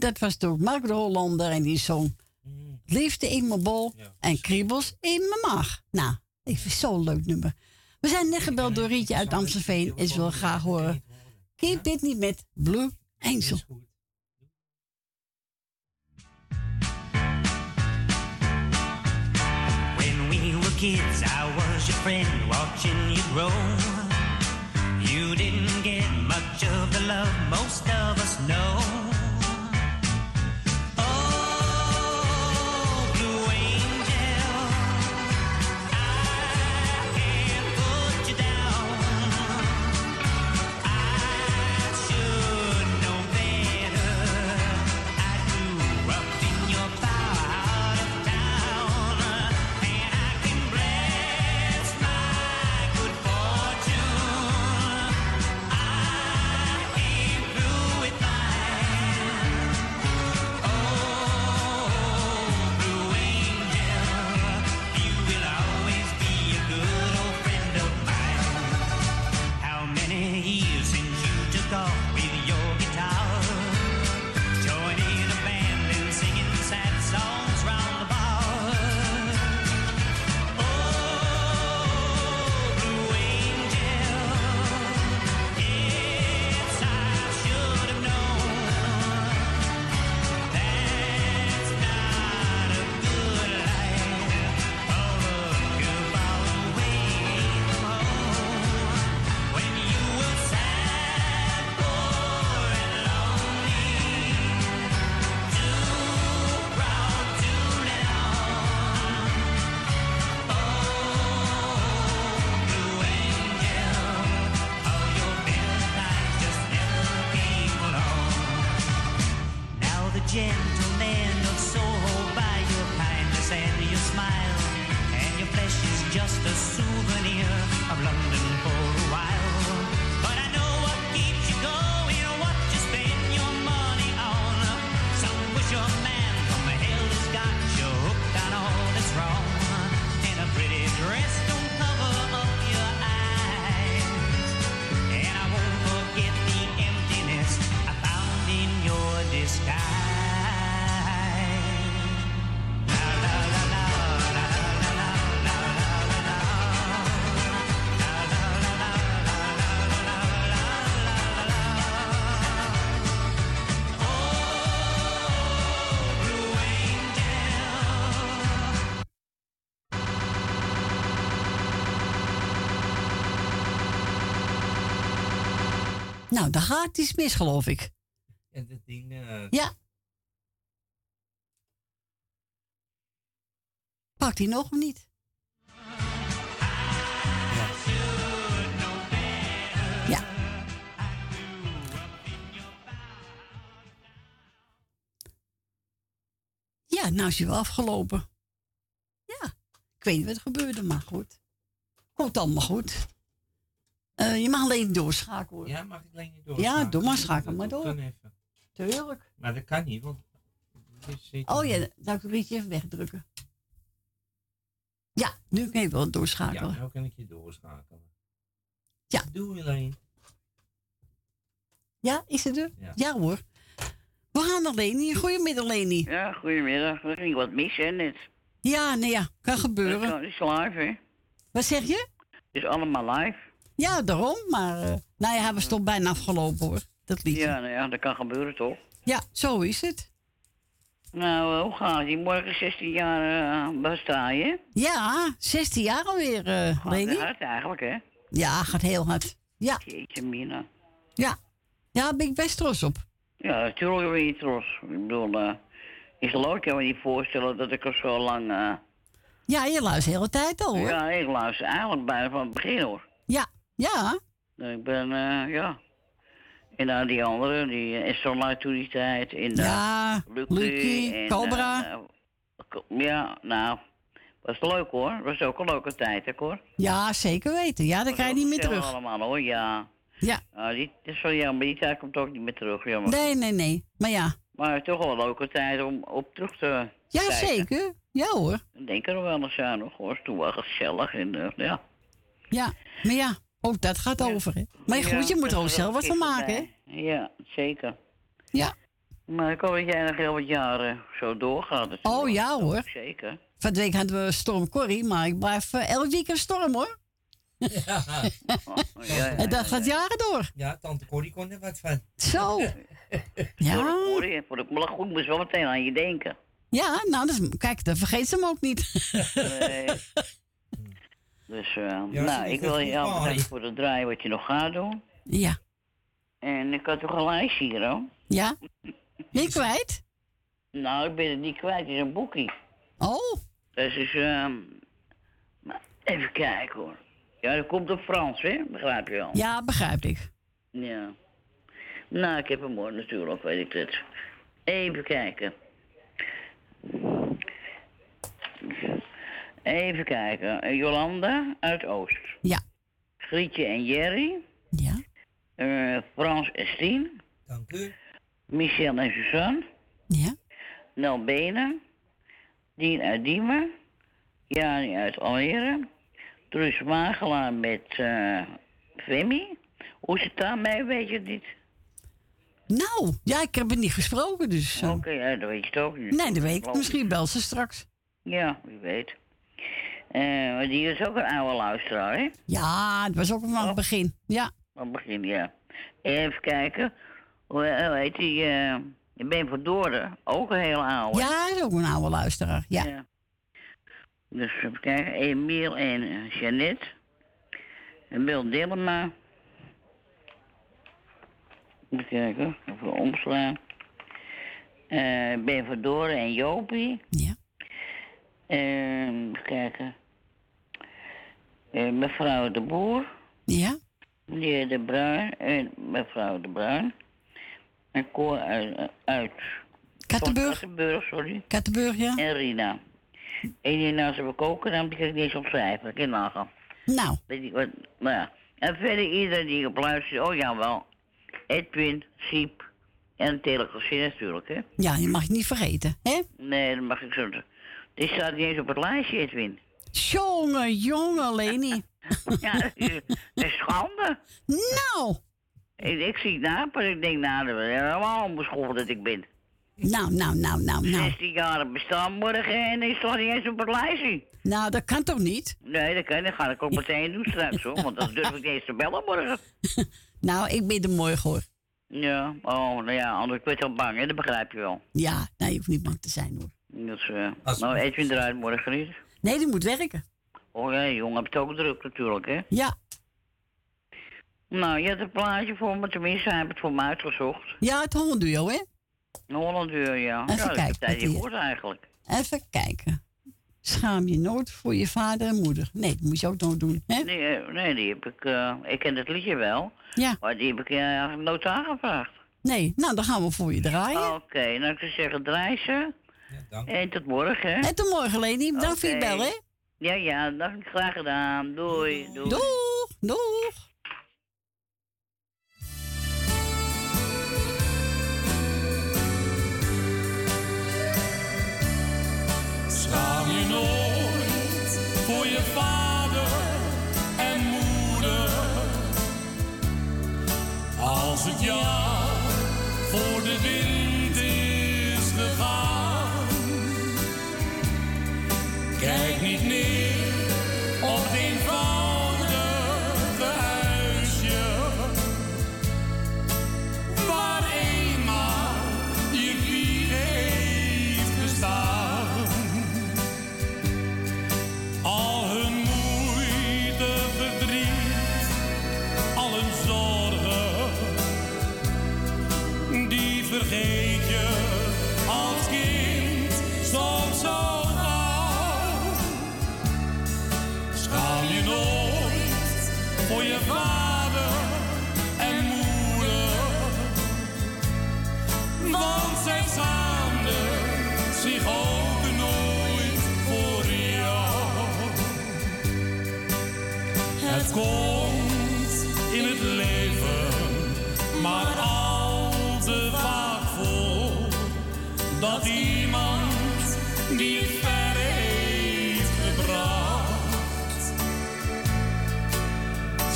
dat was door Mark de Hollander en die zong Liefde in mijn bol en kriebels in mijn maag. Nou, ik vind het zo'n leuk nummer. We zijn net gebeld door Rietje uit Amstelveen en ze wil graag horen Keep dit niet met Blue Angel. When we were kids, I was your friend, watching you grow. You didn't get much of the love most of us know. Nou, dan gaat iets mis, geloof ik. En dat ding... eh, Ja. Pakt hij nog of niet? Ja. Ja, nou is hij wel afgelopen. Ja, ik weet niet wat er gebeurde, maar goed. Komt allemaal goed. Eh, je mag alleen doorschakelen hoor. Ja, mag ik alleen niet door? Ja, doe maar, schakel maar door. kan even. Tuurlijk. Maar dat kan niet, want... het Oh ja, dan zou ik het even wegdrukken. Ja, nu kan je wel Ja, doorschakelen. nou kan ik je doorschakelen. Ja. Doe alleen. Ja, is het er? Ja. Ja, hoor. We gaan naar Leni. Goedemiddag, Leni. Ja, goedemiddag. Er ging wat mis, hè, net. Ja, nee, ja, kan gebeuren. kan- is live, hè? Wat zeg je? Het is allemaal live. Ja, daarom. Maar, eh nou ja, was toch bijna afgelopen hoor, dat liedje. Ja, nou ja, dat kan gebeuren, toch? Ja, zo is het. Nou, eh, hoe gaat het? Morgen 16 jaar uh, je? Ja, 16 jaar alweer, eh Gaat Leni. hard eigenlijk, hè? Ja, gaat heel hard. Ja. Jeetje, Mina. Ja. Ja, daar ben ik best trots op. Ja, natuurlijk ben je trots. Ik bedoel, eh is leuk. Kan me niet voorstellen dat ik er zo lang... Ja, je luistert de hele tijd al hoor. ja, ik luister eigenlijk bijna van het begin, hoor. Ja, ja. Ik ben, eh, ja... En dan die andere, die uh, die tijd. En, uh, Ja, Lucky, Cobra. eh, eh, ja, nou, was leuk hoor. Was ook een leuke tijd, hè, hoor. Ja, zeker weten. Ja, dan krijg je niet meer terug. allemaal hoor, ja. Ja. Nou, die, dat is wel jammer, die tijd komt ook niet meer terug, jammer. Nee, nee, nee. Maar ja. Maar toch wel een leuke tijd om op terug te Ja, kijken. zeker. Ja hoor. Ik denk er wel eens aan nog hoor. Toen was gezellig en eh, ja. Ja, maar ja, ook dat gaat over hè. Maar goed, je moet er ook zelf wat van maken hè. Ja, zeker. Ja. Maar ik hoop dat jij nog heel wat jaren zo doorgaat. natuurlijk. Oh ja hoor. Zeker. Van de week hadden we Storm Corrie, maar ik blijf eh, elk weekend storm hoor. *laughs* Ja. ja, En dat gaat jaren door. Ja, tante Corrie kon er wat van. Zo. Voor *laughs* Ja. de Corrie, voor de maar goed moest wel meteen aan je denken. Ja, nou, dus, kijk, dan vergeet ze hem ook niet. Nee. *laughs* Dus, eh, Ja, nou, ik wil je al bedanken voor het draaien wat je nog gaat doen. Ja. En ik had toch een lijstje hier, hoor. Ja? Ben je kwijt? Nou, ik ben het niet kwijt. Het is een boekie. Oh. Dus is, ehm, maar even kijken hoor. Ja, dat komt op Frans, hè? Begrijp je wel? Ja, begrijp ik. Ja. Nou, ik heb hem hoor, natuurlijk, weet ik het. Even kijken. Even kijken. Jolanda uit Oost. Ja. Grietje en Jerry. Ja. Eh, Frans en Stien. Dank u. Michel en Suzanne. Ja. Nel Benen. Dien uit Diemen. Jani uit Almere. Truus Magelaar met eh Femi. Hoe zit het daarmee, weet je het niet? Nou, ja, ik heb het niet gesproken, dus... eh, Oké, ja, dat weet je het ook niet. nee, dat weet ik. Misschien belt ze straks. Ja, wie weet. Eh, die is ook een oude luisteraar, hè? Ja, het was ook van het begin. Ja. Van het begin, ja. Even kijken. Hoe, hoe heet die? eh ik ben van Doorden. Ook een hele oude. Ja, hij is ook een oude luisteraar. Ja. Dus even kijken. Emiel en eh, Jeannette. En Wil Dillema. Even kijken. Even omslaan. Eh ben van Doorden en Jopie. Ja. Ehm, even kijken. Eh, mevrouw de Boer. Ja. Meneer de Bruin en mevrouw de Bruin. En Cor uit... uit Kattenburg. Kattenburg, sorry. Kattenburg, ja. En Rina. En die naast hebben koken, dan kan ik niet eens opschrijven. Ik kan nagaan. Nou. Weet ik wat, nou ja. En verder iedereen die op luistert, oh jawel. Edwin, Siep en Telegazin natuurlijk, hè. Ja, je mag het niet vergeten, hè? Nee, dat mag ik zo. Die staat niet eens op het lijstje, Edwin. Jongen, jongen, Leni. *laughs* Ja, dat is, dat is schande. Nou. Ik, ik zie het na, maar ik denk, nou, dat is helemaal onbeschoft dat ik ben. Nou, nou, nou, nou, nou. 16 jaar bestaan morgen en ik sta niet eens op het lijstje. Nou, dat kan toch niet? Nee, dat kan, dat ga ik ook meteen doen straks hoor, want dan durf ik niet eens te bellen morgen. *laughs* Nou, ik ben er morgen hoor. Ja, oh, nou ja, anders ik word al bang, hè, dat begrijp je wel. Ja, nee, je hoeft niet bang te zijn hoor. Dus, eh nou, Edwin eruit morgen niet. Nee, die moet werken. Oh ja, jongen, heb je het ook druk natuurlijk, hè? Ja. Nou, je hebt een plaatje voor me, tenminste, hij heeft het voor me uitgezocht. Ja, het hondenduo, hè? Een Hollanduur, ja. Even ja, dat kijken die- gehoord eigenlijk. Even kijken. Schaam je nooit voor je vader en moeder. Nee, dat moet je ook nog doen, hè? Nee, eh, nee, die heb ik, eh, ik ken het liedje wel. Ja. Maar die heb ik eigenlijk nooit aangevraagd. Nee, nou, dan gaan we voor je draaien. Oké, nou ik zou zeggen, draai ze. En tot morgen. En tot morgen, Leni. Bedankt voor je bel, hè? Ja, ja, dat heb ik graag gedaan. Doei, doei. Doeg, doeg. Schaam je nooit voor je vader en moeder. Als het jaar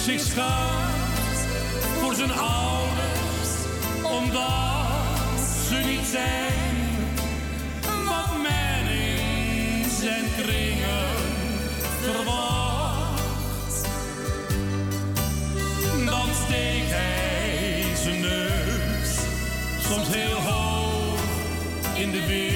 zich schaamt voor zijn ouders omdat ze niet zijn wat men in zijn kringen verwacht. Dan steekt hij zijn neus soms heel hoog in de wind.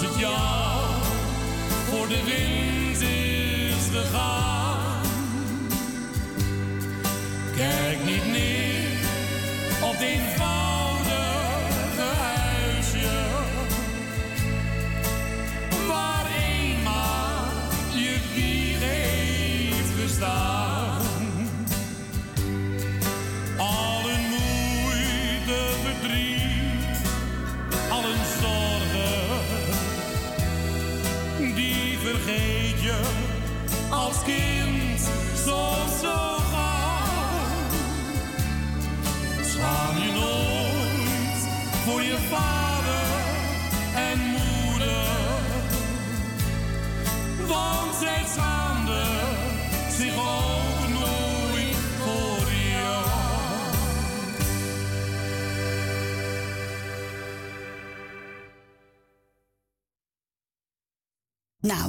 Het jou voor de wind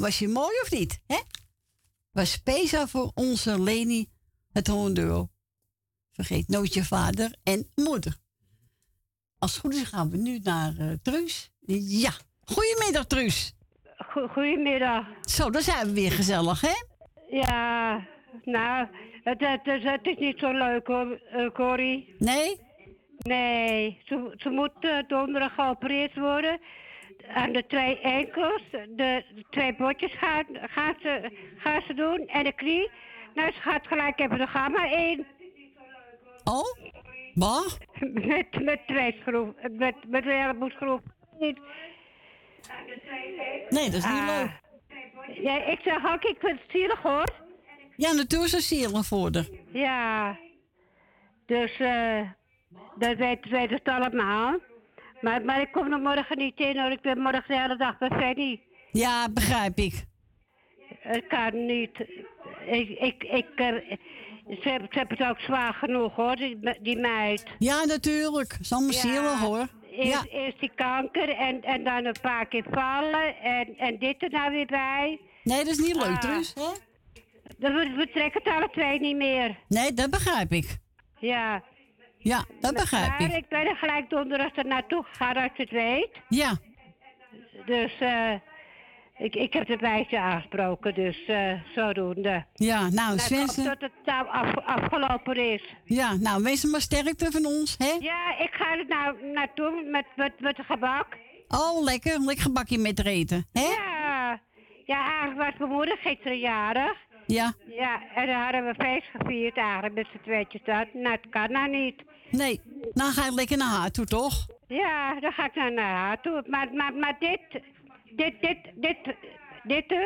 was je mooi of niet? Hè? Was speciaal voor onze Leni het hondenduo. Vergeet nooit je vader en moeder. Als het goed is gaan we nu naar eh Truus. Ja, goedemiddag Truus. Goedemiddag. Zo, dan zijn we weer gezellig, hè? Ja, nou, het, het, het, het is niet zo leuk hoor, eh, Corrie. Nee? Nee, ze, ze moet eh, donderdag geopereerd worden. Aan de twee enkels, de, de twee botjes gaan, ze, gaan ze doen en de knie. Nou, ze gaat gelijk hebben, er gaat maar één. Oh? Wat? Met, met twee schroeven, met, met een heleboel. Niet. Nee, dat is niet Ah. leuk. Ja, ik zeg ook, ik vind het zielig hoor. Ja, natuurlijk is zielig voor haar. Ja, dus eh dat weet, weet het allemaal. Maar, maar ik kom er morgen niet in hoor. Ik ben morgen de hele dag bij Fanny. Ja, begrijp ik. Het kan niet. Ik, ik, ik, eh, ze, hebben- ze hebben het ook zwaar genoeg hoor, die, die meid. Ja, natuurlijk. Is allemaal zielig hoor. Eerst, eerst die kanker en, en dan een paar keer vallen en, en dit er nou weer bij. Nee, dat is niet leuk, Ah. Truus. Hè? Dan we, we trekken het alle twee niet meer. Nee, dat begrijp ik. Ja. Ja, dat begrijp Maar ik. ik ben er gelijk donderdag er naartoe gegaan als je het weet. Ja. Dus eh ik, ik heb het meisje aangesproken, dus eh zodoende. Ja, nou, Swensen. dat het nou af, afgelopen is. Ja, nou, wees maar sterkte van ons, hè? Ja, ik ga er nou naartoe met, met, met de gebak. Oh, lekker. Lekker gebakje met eten, hè? Ja. Ja, eigenlijk was mijn moeder gisteren jarig. Ja. Ja, en dan hadden we feest gevierd eigenlijk met z'n tweetjes dat. Nou, dat kan nou niet. Nee, dan ga je lekker naar haar toe, toch? Ja, dan ga ik naar haar toe. Maar, maar, maar dit, dit, dit, dit, dit, eh,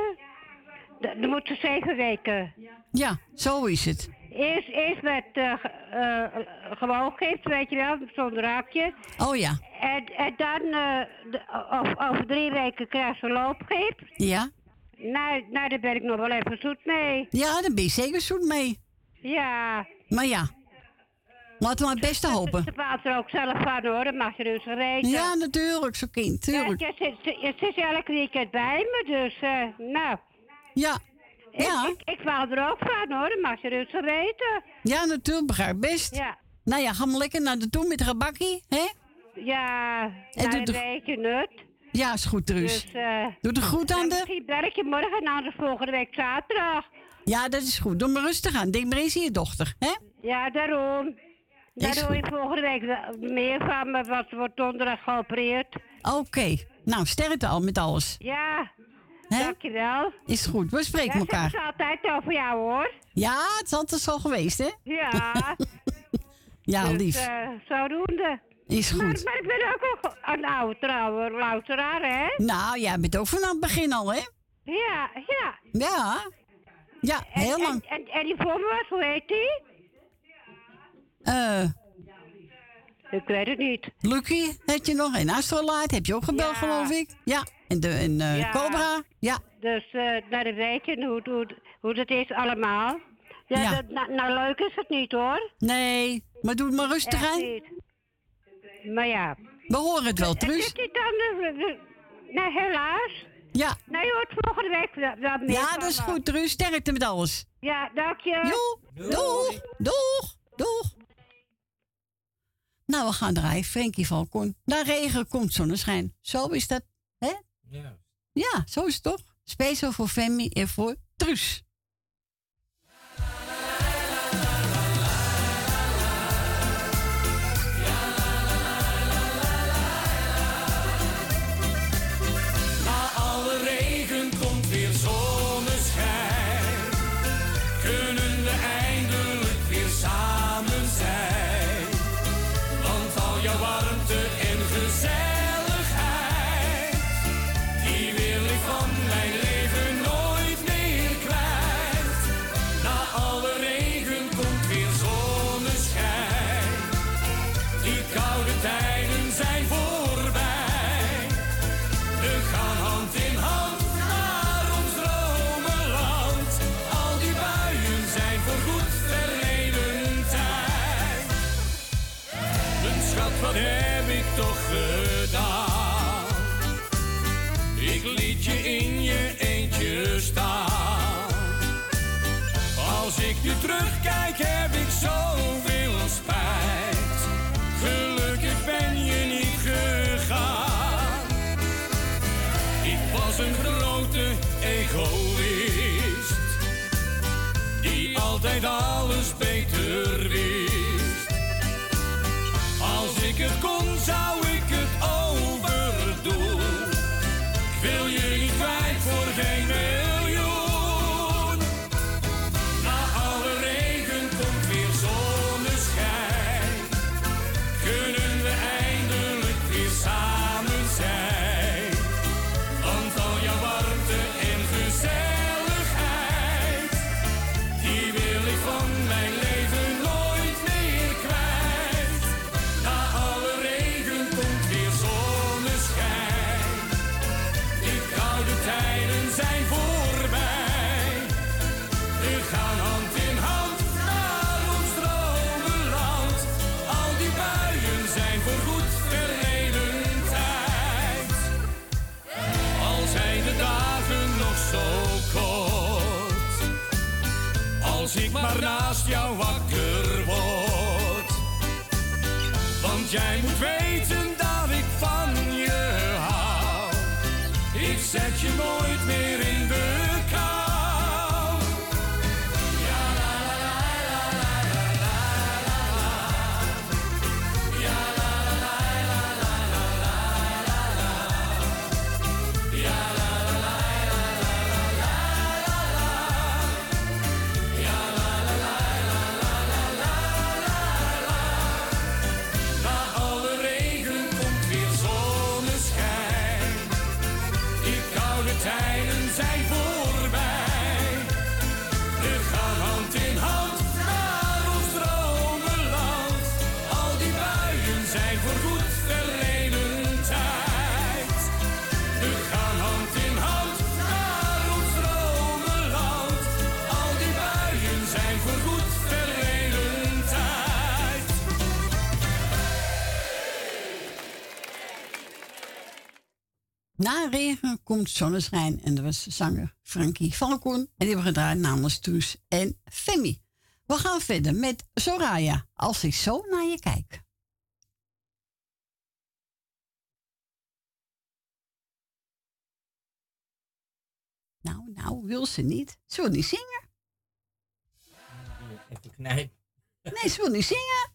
d- dan moet ze zeven weken. Ja, zo is het. Eerst, eerst met eh, ge- eh, gewoon gift, weet je wel, zonder haakje. Oh ja. En, en dan, eh, over, over drie weken krijg ze loopgift. Ja? Nou, nou, daar ben ik nog wel even zoet mee. Ja, daar ben je zeker zoet mee. Ja. Maar ja, laten we maar het beste *laughs* hopen. Ze bepaalt er ook zelf van hoor, dat mag je dus weten. Ja, natuurlijk, zo kind, tuurlijk. Ja, je, zit, je zit elke weekend bij me, dus eh, nou. Ja. Ja. Ik, ik, ik er ook van hoor, dat mag je dus weten. Ja, natuurlijk, begrijp best. Ja. Nou ja, ga maar lekker naar de toe met een gebakkie, hè? Ja, En nou, doe een de- beetje nut. Ja, is goed, Truus. Dus, eh Doe de groet aan nou, de... Misschien ik je morgen en anders volgende week zaterdag. Ja, dat is goed. Doe maar rustig aan. Denk maar eens aan je dochter, hè? Ja, daarom. Daar Is doe je volgende week meer van me, wat wordt donderdag geopereerd. Oké. Nou, sterkte al met alles. Ja, Hè? dankjewel. Is goed, we spreken elkaar. Ja, altijd over jou hoor. Ja, het is altijd zo geweest, hè? Ja. *laughs* Ja, dus, lief. eh, zodoende. Is Maar, goed. maar ik ben ook nog een oude trouwe luisteraar, hè? Nou, jij bent ook vanaf het begin al, hè? Ja, ja. Ja. Ja, heel en, lang. En, en, en die voor me was, hoe heet die? Eh, Ik weet het niet. Lucky heb je nog. En Astrolight heb je ook gebeld, Ja. geloof ik. Ja. En, de, en eh, Ja. Cobra. Ja. Dus, eh nou, dan weet je hoe, hoe, hoe dat is allemaal. Ja, Ja. Dat, nou, nou, leuk is het niet, hoor. Nee, maar doe het maar rustig Echt aan. niet. Maar ja. We horen het wel, Het Truus. is niet dan... de- de- Nou, helaas. Ja. Nou, je hoort volgende week wel, wel meer Ja, dat is goed, Truus. Sterkte met alles. Ja, dank je. Joe. Doeg. Doeg. Doeg. Nou, we gaan draaien. Frankie Valkon. Na regen komt zonneschijn. Zo is dat, hè? Ja. Ja, zo is het toch? Speciaal voor Femi en voor Truus. na regen komt zonneschijn. En dat was zanger Frankie Falcon En die hebben gedraaid namens Toes en Femi. We gaan verder met Soraya, als ik zo naar je kijk. Nou, nou, wil ze niet. Ze wil niet zingen. Even knijp. Nee, ze wil niet zingen.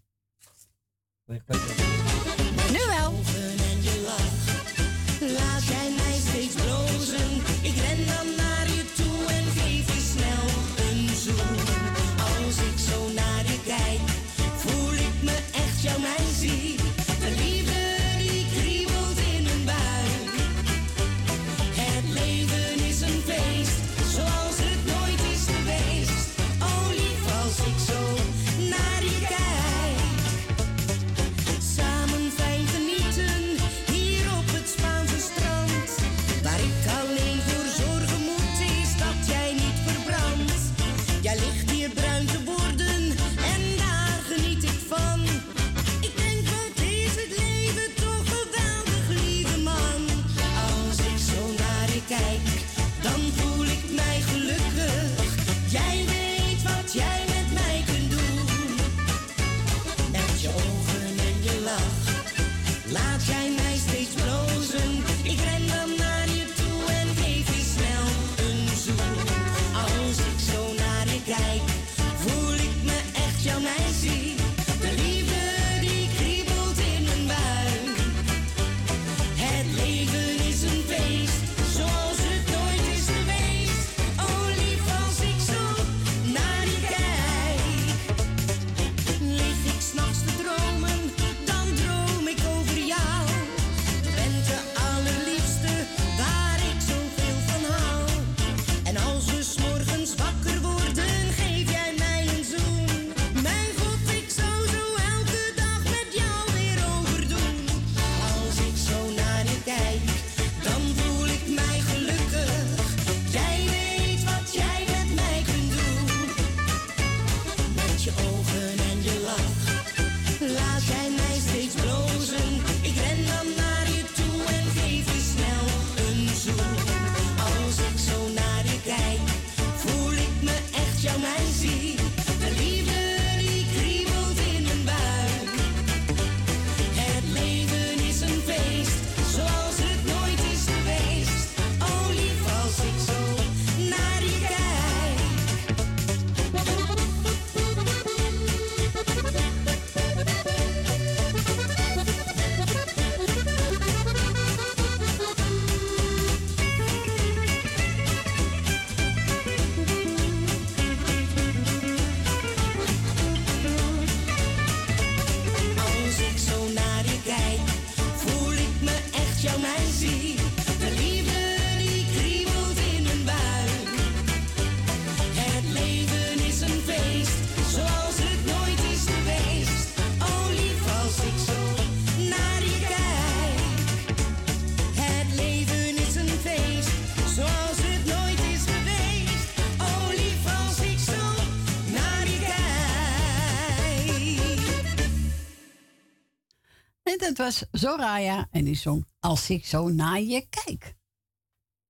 was Zoraya en die zong Als ik zo naar je kijk.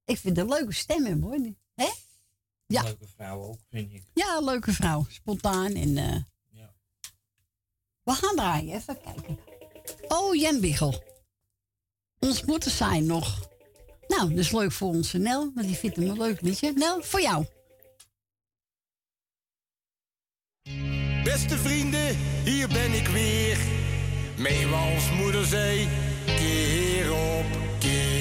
Ik vind een leuke stem in, hoor. Hè? Ja. Leuke vrouw ook, vind ik. Ja, leuke vrouw. Spontaan en... Eh, ja. We gaan draaien, even kijken. Oh, Jan Biegel. Ons moeten zijn nog. Nou, dat is leuk voor onze Nel, want die vindt hem een leuk liedje. Nel, voor jou. Beste vrienden, hier ben ik weer Mee als moeder zei, keer op keer.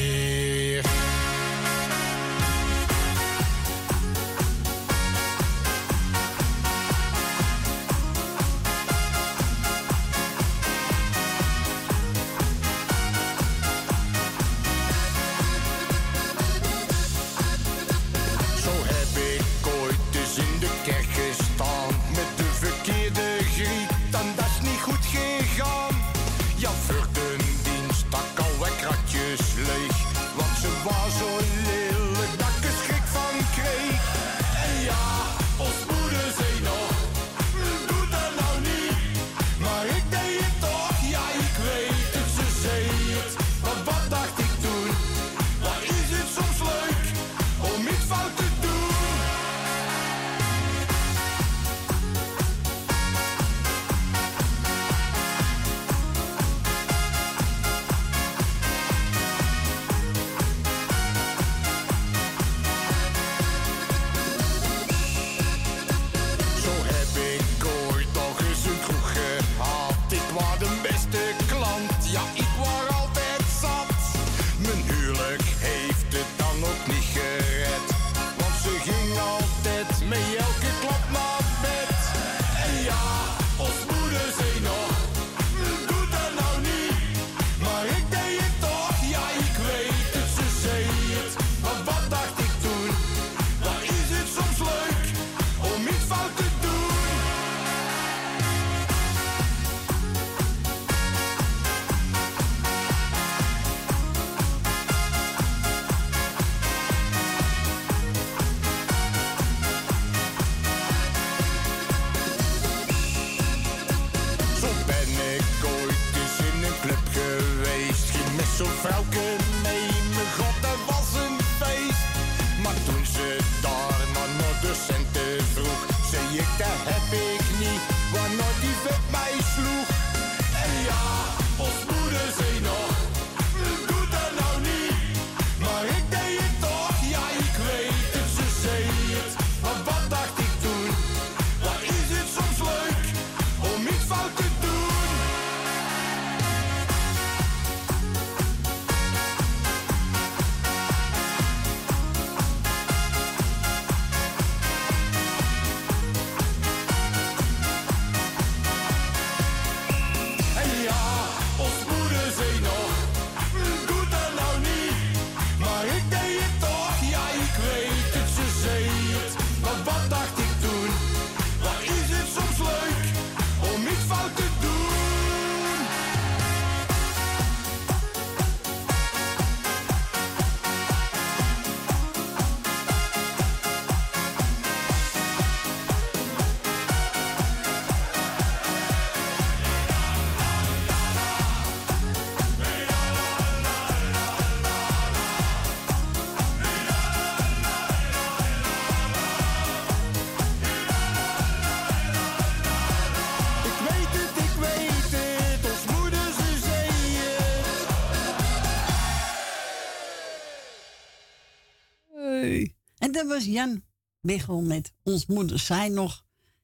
Was Jan Biggel met Ons Moeder Zijn nog.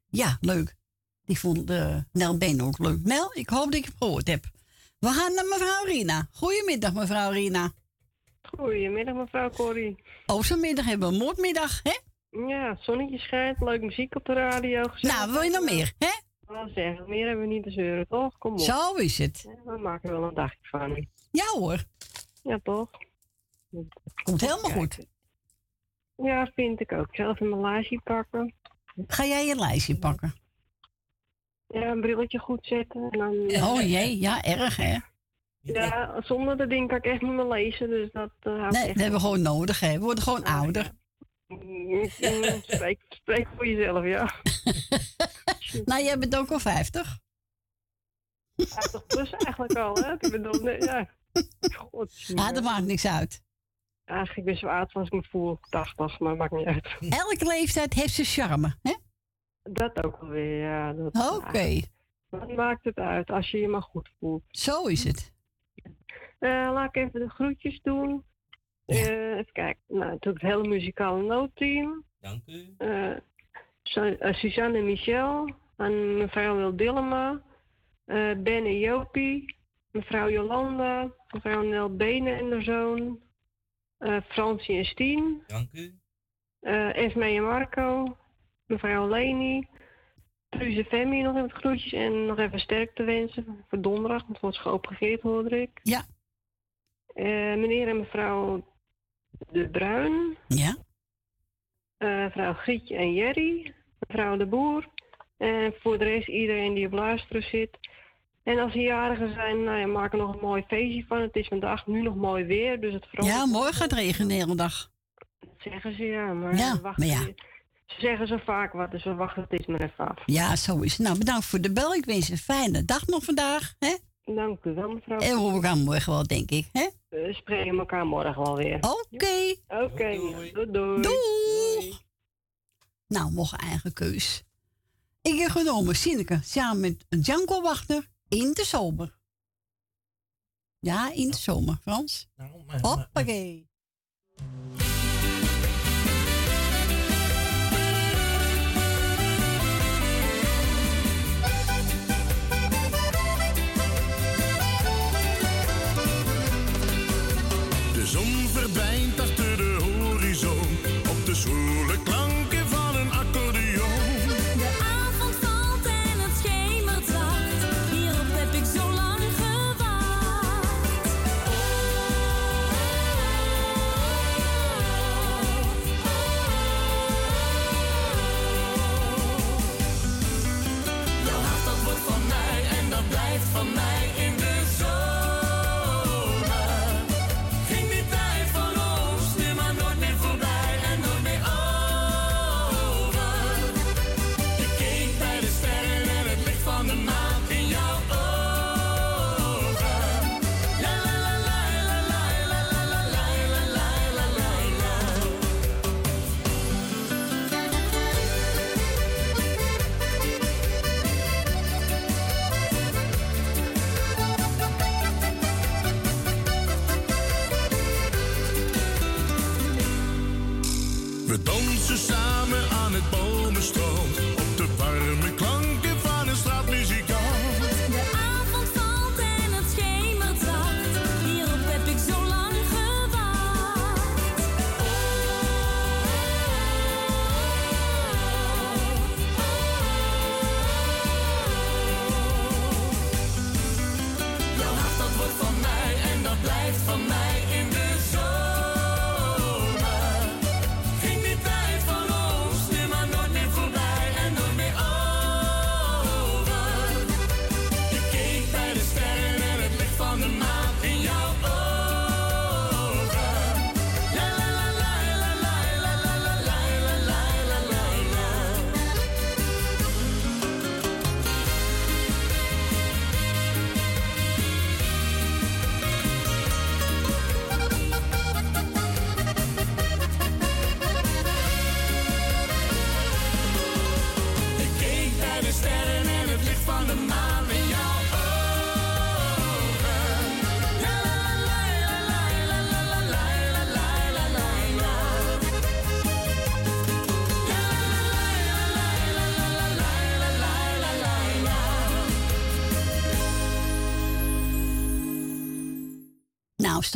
Ja, leuk. Die vond eh, Nel Been ook leuk. Nel, ik hoop dat ik het gehoord heb. We gaan naar mevrouw Rina. Goedemiddag, mevrouw Rina. Goedemiddag, mevrouw Corrie. Oh, vanmiddag hebben we een moordmiddag, hè? Ja, het zonnetje schijnt, leuk muziek op de radio. gezellig. Nou, wil je nog meer, hè? Wel zeggen, meer hebben we niet te zeuren, toch? Kom op. Zo is het. Ja, we maken er wel een dagje van. Ja hoor. Ja, toch? Komt helemaal goed. Ja, vind ik ook. Zelf mijn lijstje pakken. Ga jij je lijstje pakken? Ja, een brilletje goed zetten. En dan, Oh jee, ja, erg hè? Ja, zonder dat ding kan ik echt niet meer lezen, dus dat uh, Nee, dat hebben we gewoon nodig hè. We worden gewoon ouder. Mm, Spreek, spreek voor jezelf, ja. *laughs* Nou, jij bent ook al 50. 50 plus eigenlijk al, hè? Ik bedoel, nee, ja. *laughs* God, Ah, dat maakt niks uit. Eigenlijk ben ik zo oud als ik me voel, 80, maar maakt niet uit. *laughs* Elke leeftijd heeft zijn charme, hè? Dat ook alweer, ja. dat- Oké. Wat maakt het uit als je je maar goed voelt? Zo is het. Eh, laat ik even de groetjes doen. Eh, even kijken. Nou, natuurlijk het hele muzikale noodteam. Dank u. Eh, Su- Suzanne en Michel. Aan mevrouw Wil Dillema. eh, ben en Jopie. Mevrouw Jolanda. Mevrouw Nel Benen en de zoon. Eh Francie en Stien. Dank u. eh Esme en Marco. Mevrouw Leni. Truus en Femi nog even groetjes. En nog even sterkte wensen voor donderdag. Want het wordt geopereerd, hoorde ik. Ja. Eh, meneer en mevrouw De Bruin. Ja. Eh, mevrouw Grietje en Jerry. Mevrouw De Boer. En voor de rest iedereen die op luisteren zit. En als er jarigen zijn, nou ja, maak er nog een mooi feestje van. Het is vandaag nu nog mooi weer, dus het vrolijk. Ja, morgen gaat het regenen de hele dag. Dat zeggen ze ja, maar, Ja, we wachten maar ja. Ze zeggen zo vaak wat, dus we wachten het eens maar even af. Ja, zo is het. Nou, bedankt voor de bel. Ik wens je een fijne dag nog vandaag. Hè? Dank u wel, mevrouw. En we horen elkaar morgen wel, denk ik. Hè? We spreken elkaar morgen wel weer. Oké. Oké, doei. doei. Doeg. Nou, mocht eigen keus. Ik heb genomen Sineke samen met Janko Wachter in de zomer. Ja, in de zomer, Frans. Hoppakee.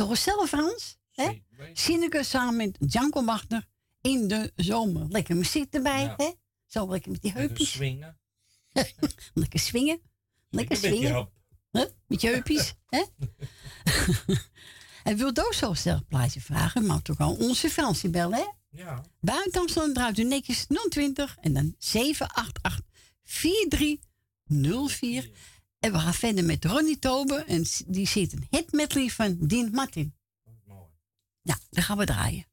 Toch gezellig, Frans? Hè? Sineke samen met Janko Wachter in de zomer. Lekker muziek erbij, Ja. hè? Zo lekker met die Lekker heupjes. swingen. *laughs* lekker swingen. Lekker swingen. Huh? Met je heupjes, hè? En wilt ook zo'n sterk plaatje vragen, mag toch al onze Fransie bellen, hè? Ja. Buiten Amsterdam draait u netjes 020 en dan 788 4304. En we gaan verder met Ronnie Tober en die zit een hit medley van Dean Martin. Ja, dan gaan we draaien.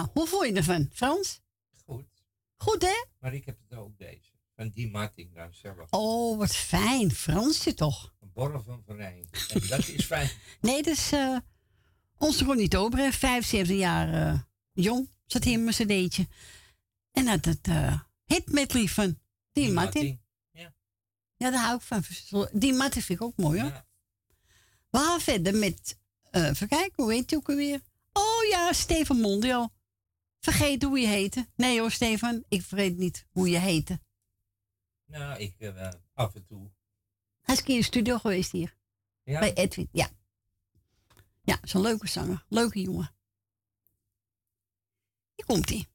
Nou, hoe voel je ervan, Frans? Goed. Goed, hè? Maar ik heb het ook deze. Van die daar. Nou, zelf. Oh, wat fijn. Fransje toch? Een borrel van verrein. Dat is fijn. *laughs* nee, dat is eh, onze Ronnie Tober, 75 jaar eh, jong. Zat hier met zijn deetje. En dat het uh, eh, hit lief van die, Martin. Ja. ja, daar hou ik van. Die Martin vind ik ook mooi, hoor. Ja. We gaan verder met... Uh, even kijken, hoe heet je ook alweer? Oh ja, Steven Mondial vergeet hoe je heette. Nee hoor, Stefan, ik vergeet niet hoe je heette. Nou, ik uh, af en toe. Hij is in de studio geweest hier. Ja? Bij Edwin, ja. Ja, zo'n leuke zanger. Leuke jongen. Hier komt hij.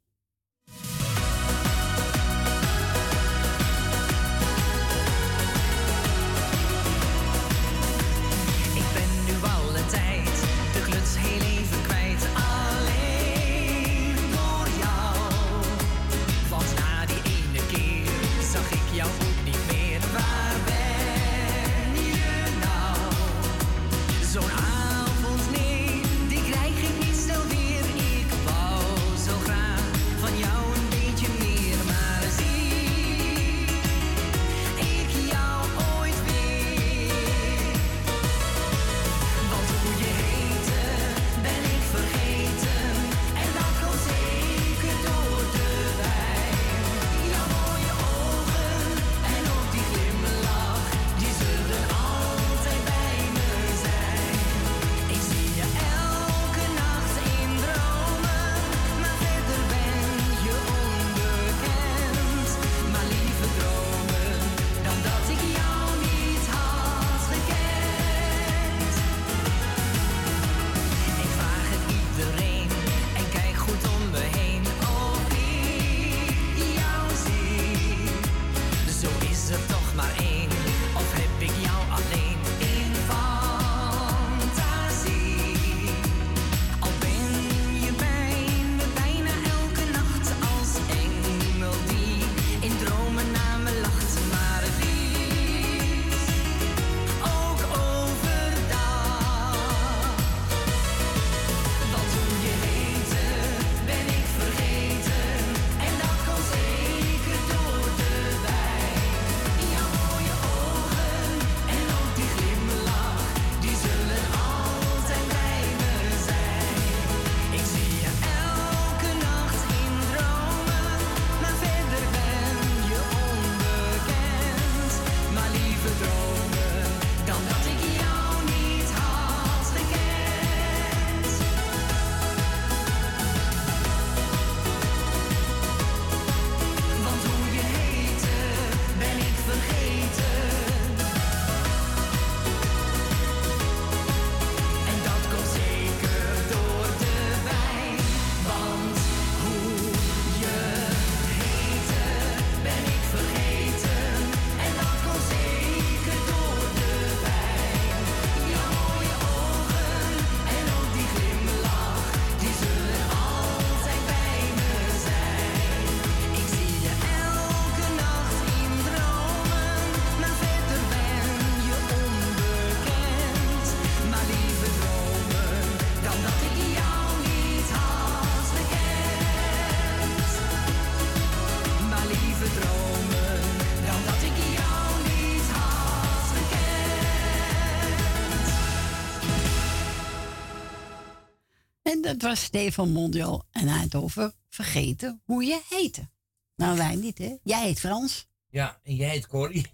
Dat was Stefan Mondial. En hij had het over vergeten hoe je heette. Nou, wij niet, hè? Jij heet Frans. Ja, en jij heet Corrie.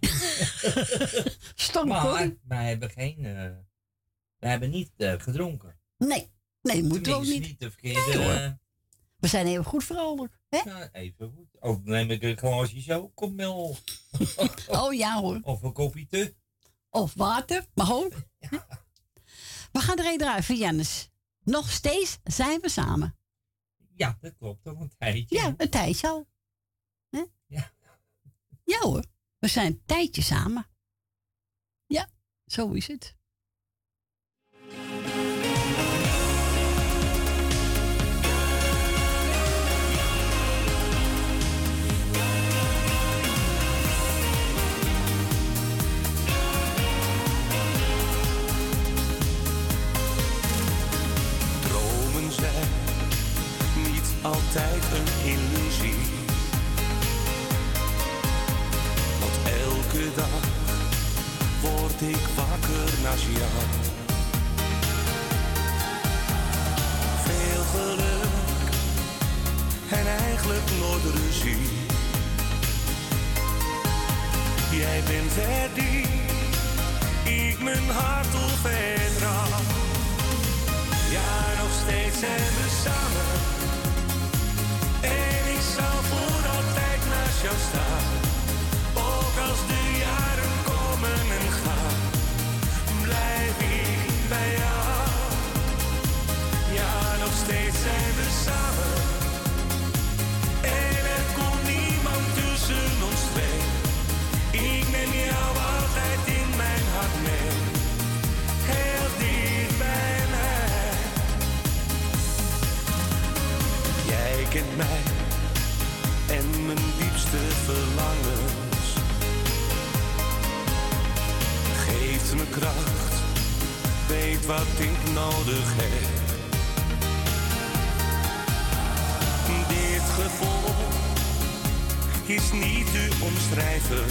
*laughs* Stom, maar Corrie. wij hebben geen... eh, wij hebben niet eh, gedronken. Nee, nee, moeten we ook niet. niet de verkeerde... Nee, eh, We zijn heel goed vrolijk. Hè? nou, even goed. Of neem ik een glaasje zo, kom wel. *laughs* Oh ja hoor. Of een koffie te. Of water, maar ook. *laughs* We gaan er voor Jannes. Nog steeds zijn we samen. Ja, dat klopt. Al een tijdje. Ja, een tijdje al. Ja. Ja hoor, we zijn een tijdje samen. Ja, zo is het. Ik wakker naast jou. Veel geluk en eigenlijk nooit ruzie. Jij bent die ik mijn hart op vertrouw. Ja, nog steeds zijn we samen. En ik zal voor altijd naast jou staan. Ook als de jaren komen en gaan, verlangens. Geeft me kracht, weet wat ik nodig heb. Dit gevoel is niet te omschrijven.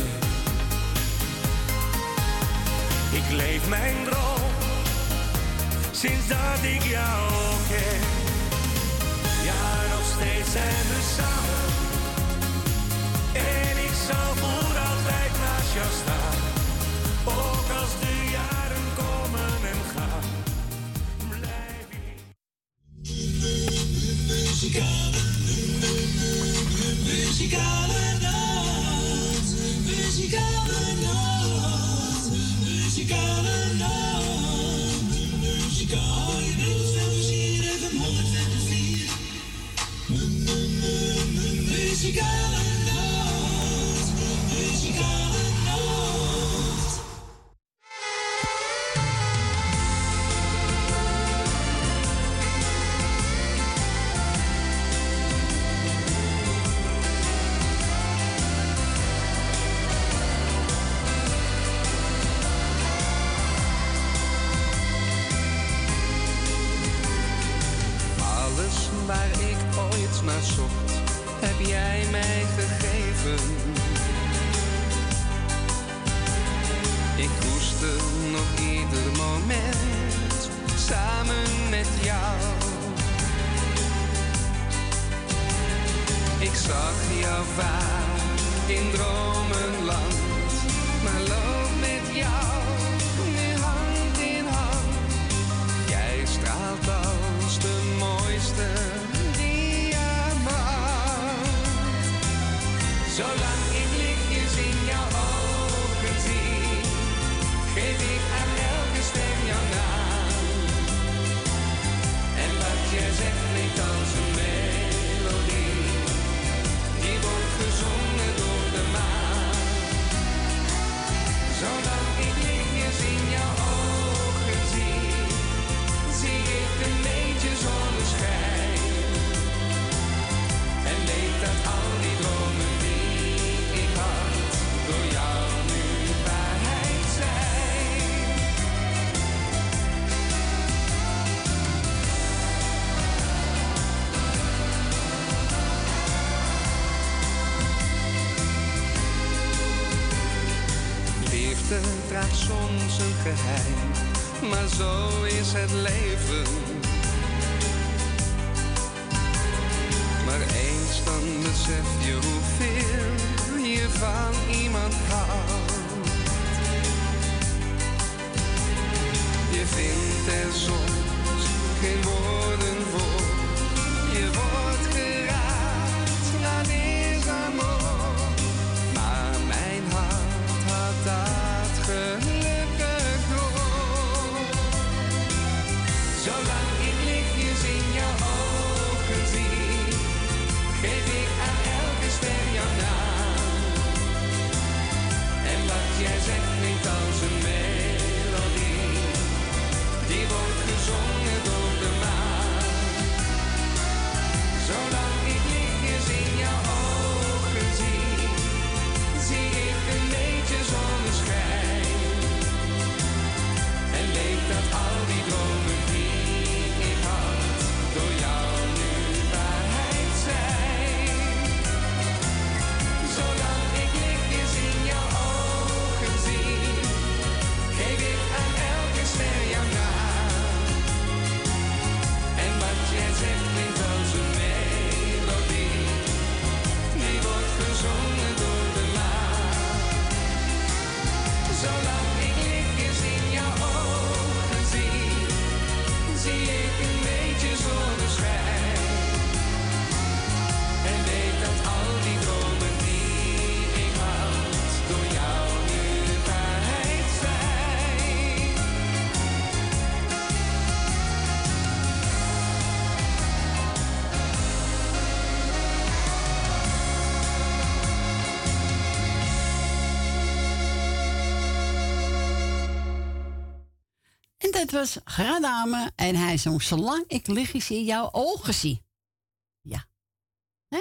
Ik leef mijn droom sinds dat ik jou ken. Ja, nog steeds zijn we samen. Zal voor altijd naast jou staan. Ook als de jaren komen en gaan. Blijf ik. Muzikale, muzikale nacht, muzikale nacht, muzikale nacht, muzikale Muzikale Soms een geheim, maar zo is het leven. Maar eens dan besef je Dat was Gradame en hij zong Zolang ik lichtjes in jouw ogen zie. Ja. Hè?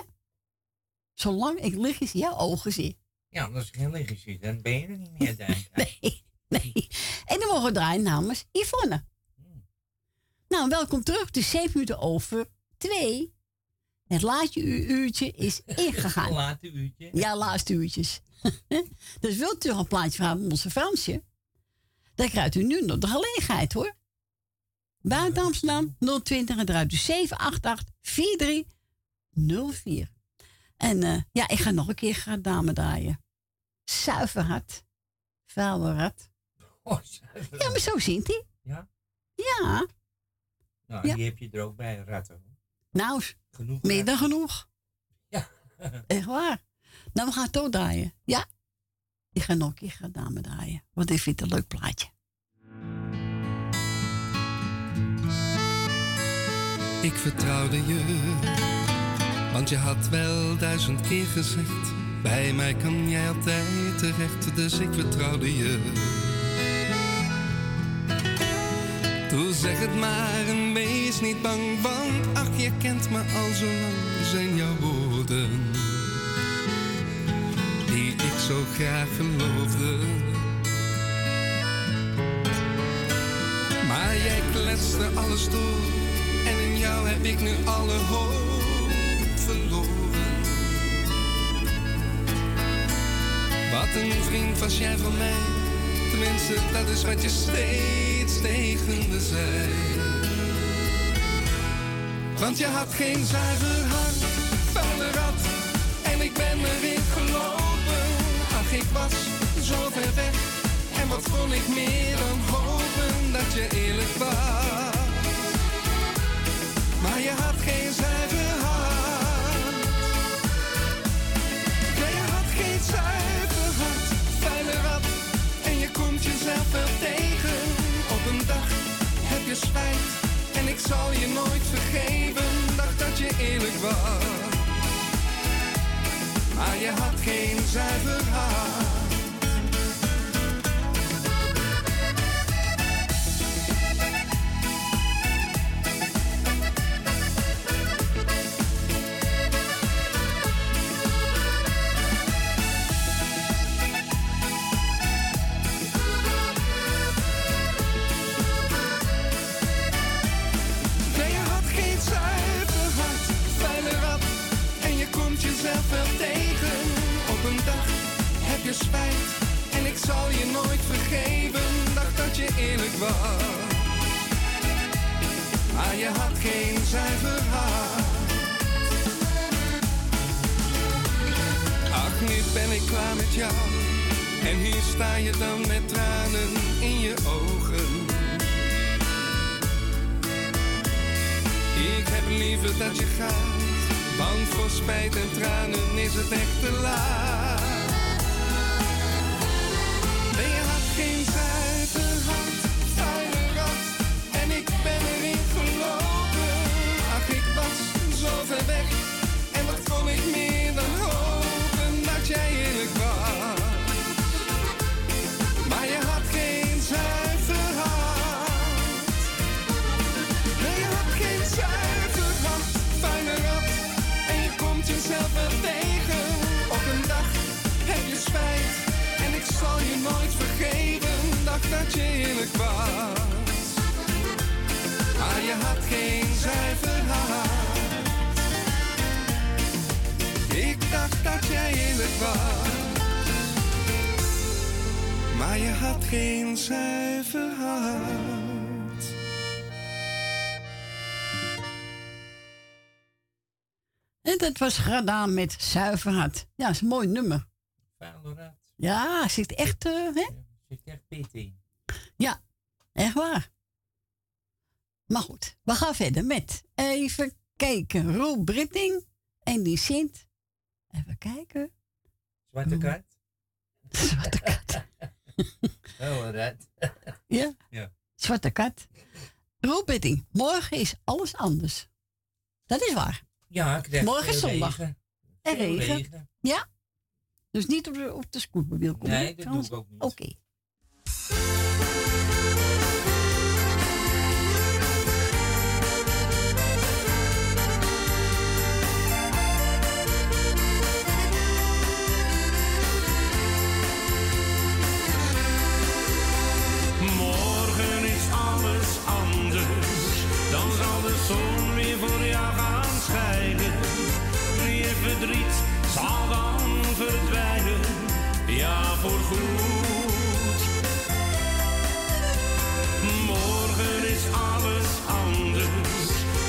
Zolang ik lichtjes in jouw ogen zie. Ja, als ik geen lichtjes zie, dan ben je er niet meer, denk ik. *laughs* Nee, nee. En dan mogen we draaien namens Yvonne. Nou, welkom terug. Het is zeven minuten over twee. Het laatste uurtje is ingegaan. *laughs* Late uurtje. Ja, laatste uurtjes. *laughs* dus wilt u een plaatje vragen van onze Fransje? Dan krijgt u nu nog de gelegenheid hoor. Buiten Amsterdam 020 en eruit dus 788 4304. En ja, ik ga nog een keer gaan dame draaien. Zuiver hart. Hart. Ja, maar zo zingt hij. Ja? Ja. Nou, Ja. die heb je er ook bij, ratten. Nou, Genoeg meer dan genoeg. Ja. Echt waar. Nou, we gaan het ook draaien. Ja. Ik ga nog een keer dame draaien. Want ik vind het een leuk plaatje. Ik vertrouwde je, want je had wel duizend keer gezegd: Bij mij kan jij altijd terecht, dus ik vertrouwde je. Doe zeg het maar en wees niet bang, want ach, je kent me al zo lang, zijn jouw woorden. Die ik zo graag geloofde. Maar jij kletste alles door en in jou heb ik nu alle hoop verloren. Wat een vriend was jij van mij, tenminste dat is wat je steeds tegen me zei. Want je had geen zuiver hart, vuile rat, en ik ben erin gelopen. Ik was zo ver weg, en wat kon ik meer dan hopen dat je eerlijk was. Maar je had geen zuiver hart. Ja, je had geen zuiver hart, vuile rat. En je komt jezelf wel tegen. Op een dag heb je spijt. En ik zal je nooit vergeven. Dacht dat je eerlijk was. Maar je had geen zuiver hart. spijt en ik zal je nooit vergeven. Dacht dat je eerlijk was, maar je had geen zuiver hart. Ach, nu ben ik klaar met jou en hier sta je dan met tranen in je ogen. Ik heb liever dat je gaat, want voor spijt en tranen is het echt te laat. En wat kon ik meer dan hopen dat jij eerlijk was. Maar je had geen zuiver hart. Nee, je had geen zuiver hart, vuile rat. En je komt jezelf wel tegen. Op een dag heb je spijt. En ik zal je nooit vergeven. Dacht dat je eerlijk was. Maar je had geen zuiver hart. Dacht dat jij eerlijk was. Maar je had geen zuiver hart. En dat was gedaan met zuiver hart. Ja, dat is een mooi nummer. Ja, zit echt, eh, hè? Zit echt pit in. Ja, echt waar. Maar goed, we gaan verder met even kijken. Roel Britting en die Sint. Even kijken. Zwarte kat. *laughs* Zwarte kat. *laughs* Oh, rat. *laughs* Ja, Ja. Zwarte kat. Roel Britting, morgen is alles anders. Dat is waar. Ja, ik krijg Morgen is veel zondag. regen. En regen. regen. Ja? Dus niet op de, op de scootmobiel komen. Nee, dat doe ik ook niet. Oké. Morgen is alles anders,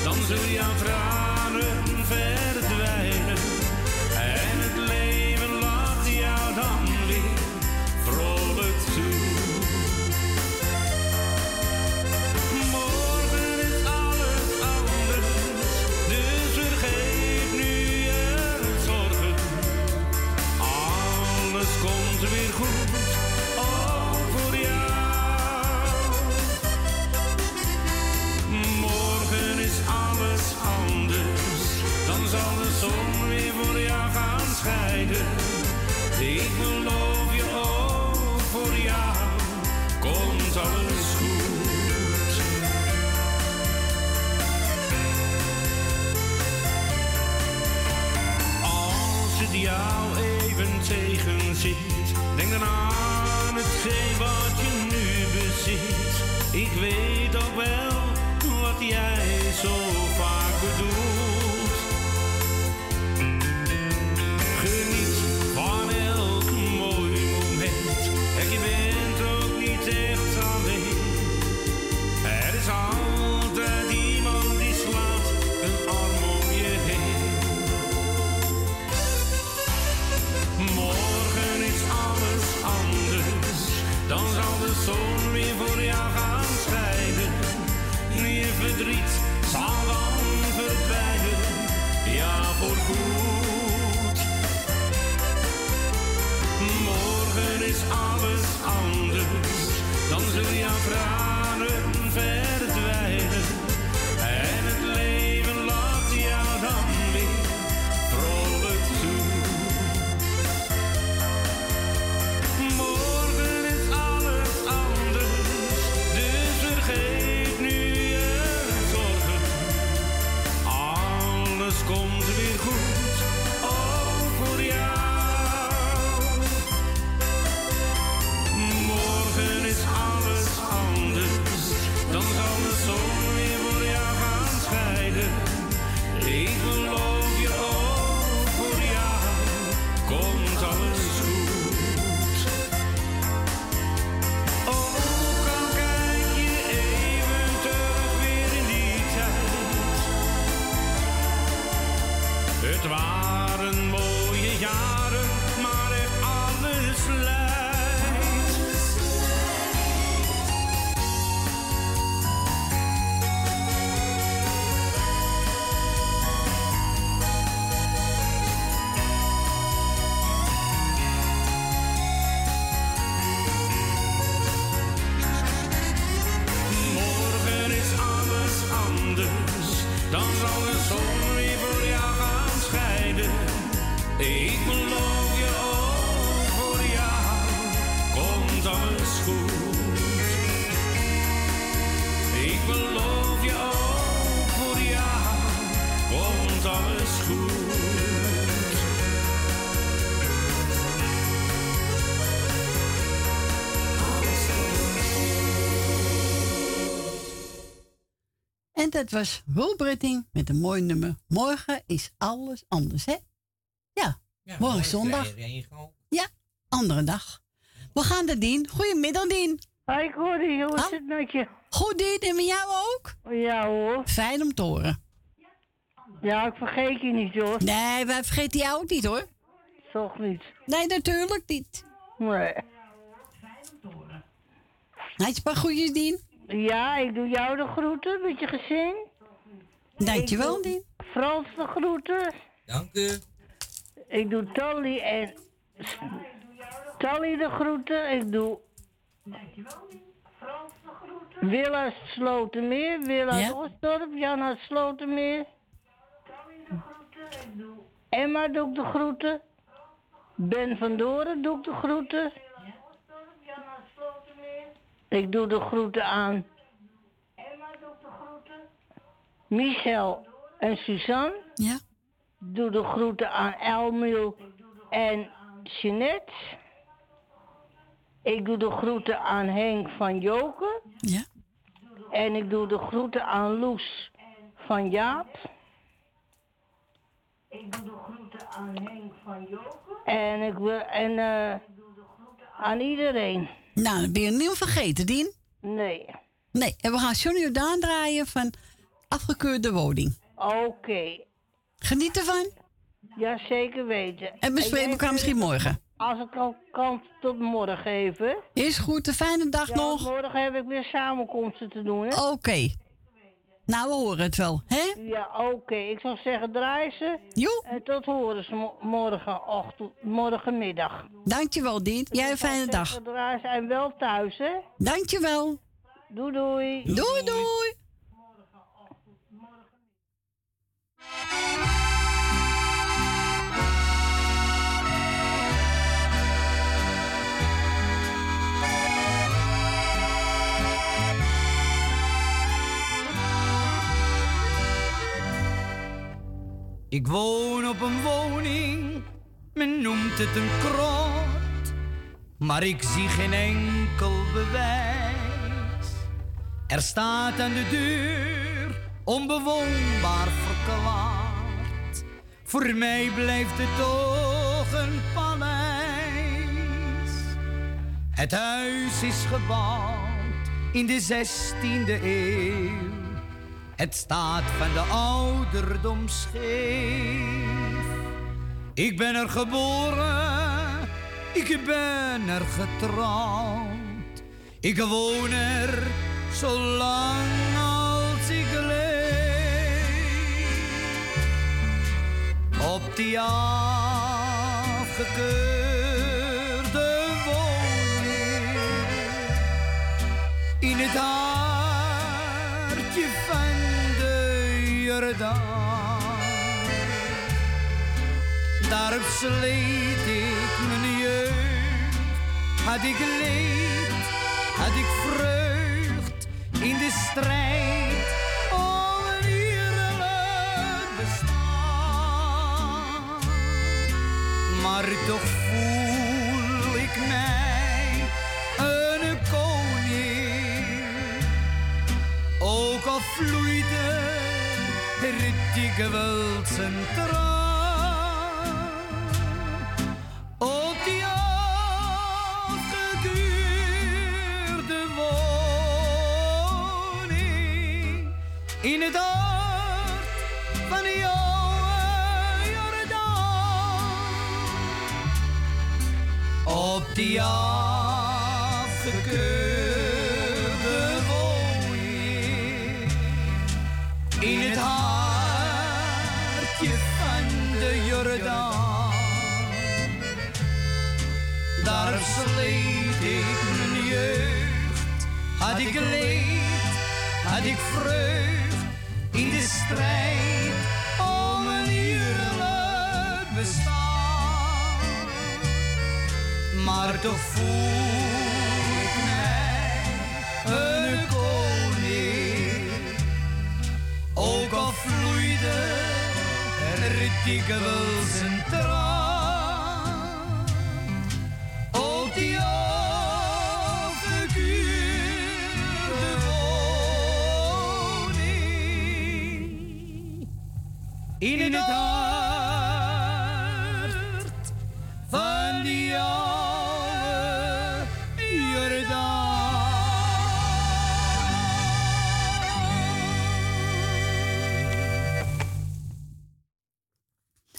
dan zullen jouw tranen voor jou. Morgen is alles anders, dan zal de zon weer voor jou gaan schijnen. Ik beloof je ook voor jou, komt alles goed. Als het jou even tegen zit, denk dan aan hetgeen wat je nu bezit. Ik weet ook wel wat jij zo zon weer voor jou gaan schijnen. Je verdriet zal dan verdwijnen, ja voor goed. Morgen is alles anders, dan zullen jouw tranen dat was Roel Britting met een mooi nummer. Morgen is alles anders, hè? Ja, morgen is zondag. Ja, andere dag. We gaan er, Dien. Goedemiddag, Dien. Hoi, Corrie. Hoe is het met je? Goed, Dien. En met jou ook? Ja, hoor. Fijn om te horen. Ja, ik vergeet je niet, hoor. Nee, wij vergeten jou ook niet, hoor. Toch niet? Nee, natuurlijk niet. Nee. Je een paar goedjes, Dien? Ja, ik doe jou de groeten met je gezin. Dankjewel, Ik doe Dien. Frans de groeten. Dank u. Ik doe Tally en Tally de groeten. Ik doe Willa Slotermeer, Willa Ja. Osdorp, Jan uit Slotermeer. Emma doe ik de groeten. Ben van Doren doe ik de groeten. Ik doe de groeten aan Michel en Suzanne. Ja. Doe de groeten aan Elmiel en Jeanette. Ik doe de groeten aan Henk van Joken. Ja. En ik doe de groeten aan Loes van Jaap. Ik doe de groeten aan Henk van Joken. En ik wil en eh, aan iedereen. Nou, dan ben je niet vergeten, Dien. Nee. Nee, en we gaan Johnny Jordaan draaien van Afgekeurde Woning. Oké. Geniet ervan. Ja, zeker weten. En we spreken jij elkaar misschien vindt- morgen. Als ik al kan, tot morgen even. Is goed, een fijne dag Ja, nog. Morgen heb ik weer samenkomsten te doen? Oké. Nou, we horen het wel, hè? Ja, oké. Ik zou zeggen, draai ze. Jo. En tot horen ze mo- morgenochtend, morgenmiddag. Dankjewel, Dien. Jij een fijne dag. Zeggen, draai ze en wel thuis, hè? Dankjewel. Doei, doei. Doei, doei. Ik woon op een woning, men noemt het een krot, maar ik zie geen enkel bewijs. Er staat aan de deur onbewoonbaar verklaard. Voor mij blijft het toch een paleis. Het huis is gebouwd in de 16e eeuw. Het staat van de ouderdom scheef. Ik ben er geboren, ik ben er getrouwd. Ik woon er zolang als ik leef. Op die afgekeurde woning in het Jordaan. Daarop sleet ik mijn jeugd, had ik leed, had ik vreugd in de strijd om een bestaan. Maar toch voel ik mij een koning, ook al vloeide er dikwijls een traan. Op die afgekeurde woning in het hart van jouw Jordaan. Op die afgekeurde Daar sleet ik mijn jeugd, had ik leed, had ik vreugd in de strijd om een eerlijk bestaan. Maar toch voel ik mij een koning, ook al vloeide er dikwijls een traan. In het hart van die oude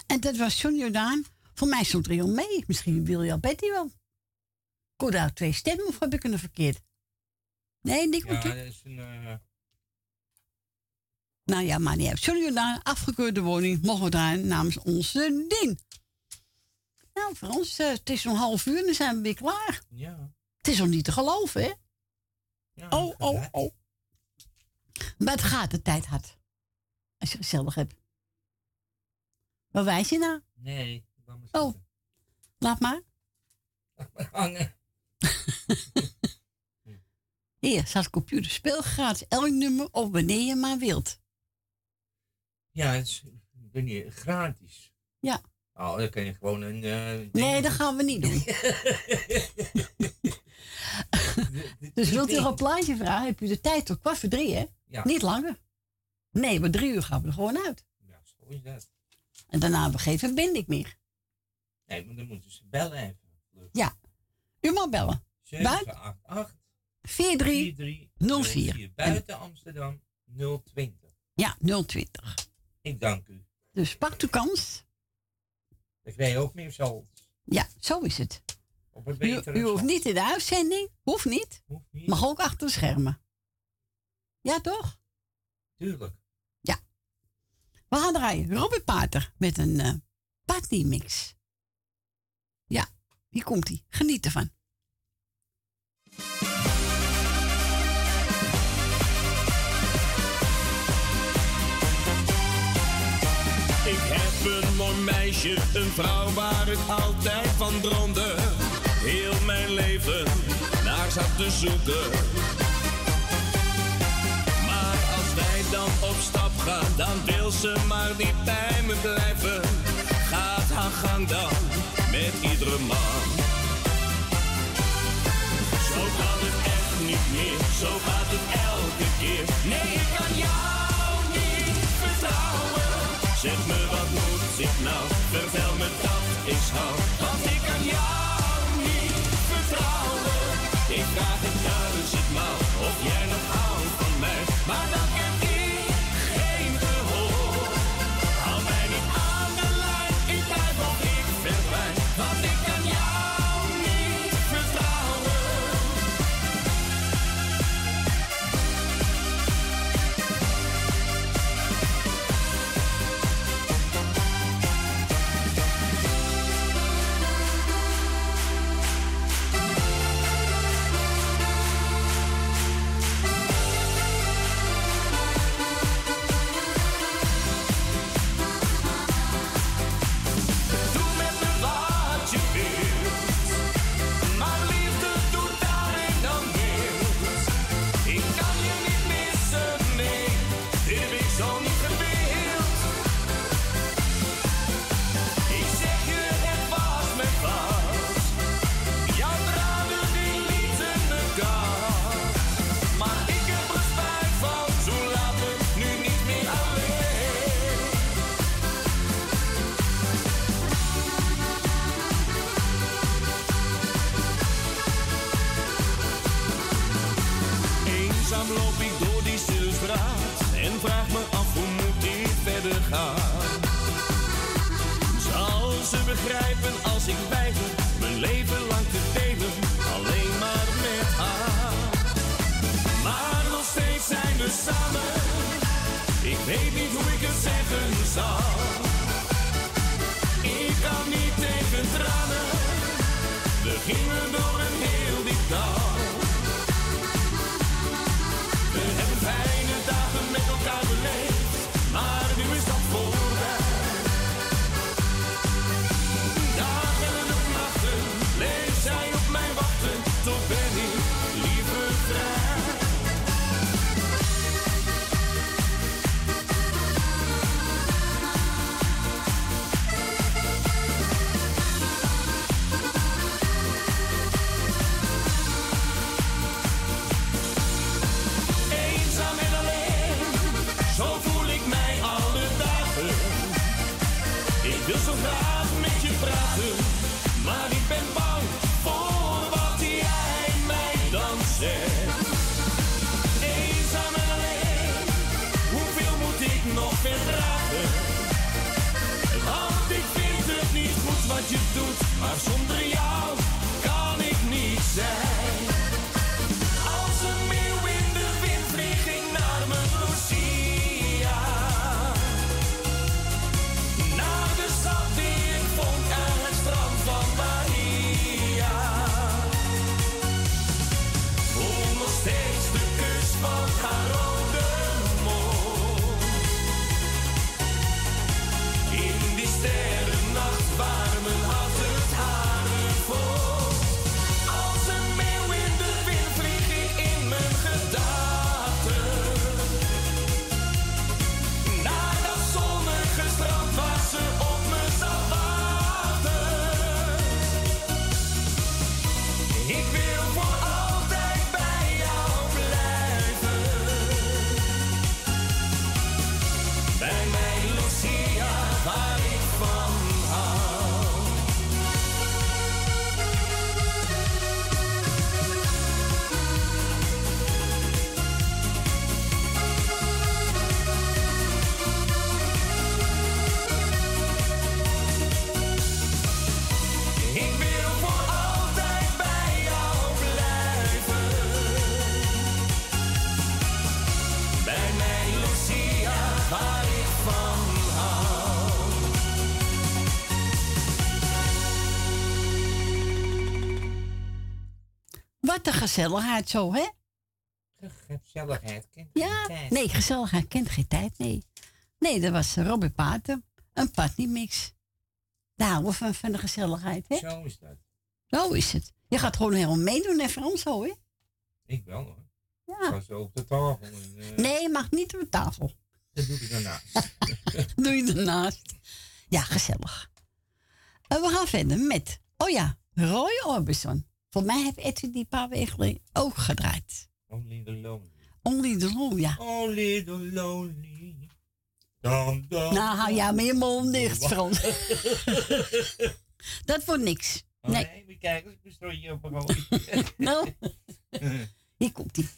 En dat was John Jordaan. Voor mij stond er iemand mee. Misschien wil je al Betty wel. Ik hoorde daar twee stemmen of heb ik een verkeerd? Nee, Nick Ja, moet dat is een... eh, Nou ja, maar niet uit. John Jordaan, afgekeurde woning, mogen we draaien namens onze Dien. Nou, Frans, eh, het is nog half uur en dan zijn we weer klaar. ja. Het is nog niet te geloven, hè? Ja, oh, oh, oh. Maar het gaat de tijd hard. Als je gezellig hebt. Waar wijs je naar? Nee, laat maar Oh, laat maar. hangen. *laughs* Hier staat computer gratis elk nummer of wanneer je maar wilt. Ja, het is ik weet niet, gratis. Ja. Oh, dan kan je gewoon een... eh, Nee, dat gaan we niet doen. *laughs* dus wilt u nog een plaatje vragen, heb u de tijd tot kwart voor drie, hè? Ja. Niet langer. Nee, maar drie uur gaan we er gewoon uit. Ja, zo is dat. En daarna hebben we geen verbinding meer. Nee, maar dan moeten ze bellen even. Ja. U mag bellen. Buiten 788 4304. Buiten Amsterdam 020. Ja, 020. Ik dank u. Dus pak de kans. Ik weet ook meer zo. Ja, zo is het. Op een U, hoeft niet in de uitzending. Hoeft niet. niet. Mag ook achter de schermen. Ja, toch? Tuurlijk. Ja. We gaan draaien. Robert Pater met een eh partymix. Ja, hier komt hij. Geniet ervan. Een mooi meisje, een vrouw waar ik altijd van droomde. Heel mijn leven naar zat te zoeken. Maar als wij dan op stap gaan, dan wil ze maar niet bij me blijven. Gaat haar gang dan met iedere man. Zo kan het echt niet meer, zo gaat het elke keer. Nee, ik kan jou niet vertrouwen. Zeg me dat begrijpen als ik weiger mijn leven lang te delen, alleen maar met haar. Maar nog steeds zijn we samen, ik weet niet hoe ik het zeggen zal. Ik kan niet tegen tranen, we gingen door Wat een gezelligheid zo, hè? Gezelligheid kent Ja, tijd. nee, gezelligheid kent geen tijd, nee. Nee, dat was Robert Paten. Een partymix. Daar houden we van, van de gezelligheid, hè? Zo is dat. Zo is het. Je gaat gewoon helemaal meedoen, hè, Frans, zo, hè? Ik wel hoor. Ja. Zo op de tafel. En, eh, Nee, mag niet op de tafel. Dat doe ik daarnaast. *laughs* Doe je ernaast. Ja, gezellig. En we gaan verder met, oh ja, Roy Orbison. Voor mij heeft Edwin die paar weken ook gedraaid. Only the lonely. Only the Lonely, ja. Only the lonely. Nou, hou jij je mond dicht, Frans. *laughs* Dat wordt niks. Oh, Nee. nee, we kijken ik mijn strooitje op. *laughs* Nou, *laughs* hier komt ie.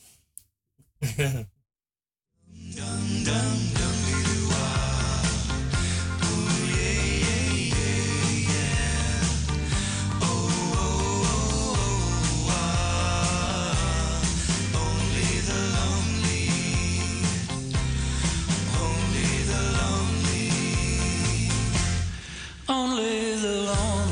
Only the lonely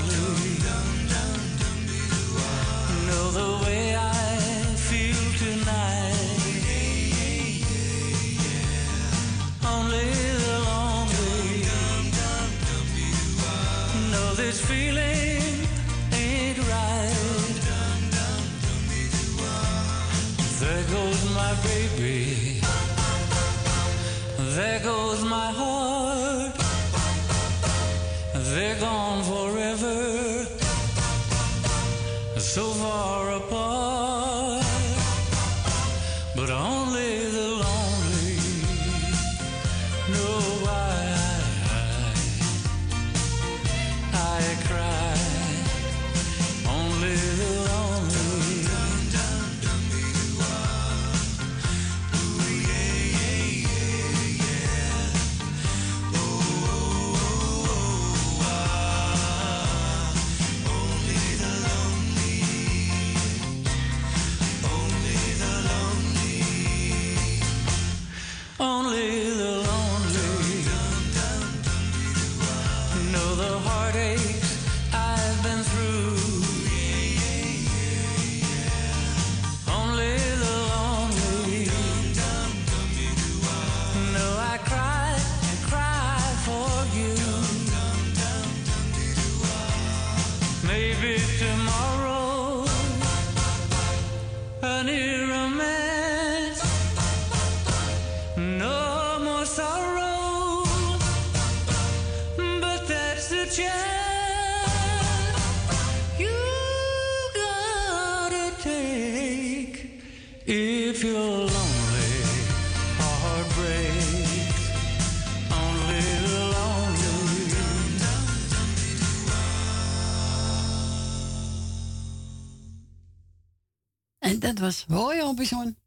was Roy Orbison.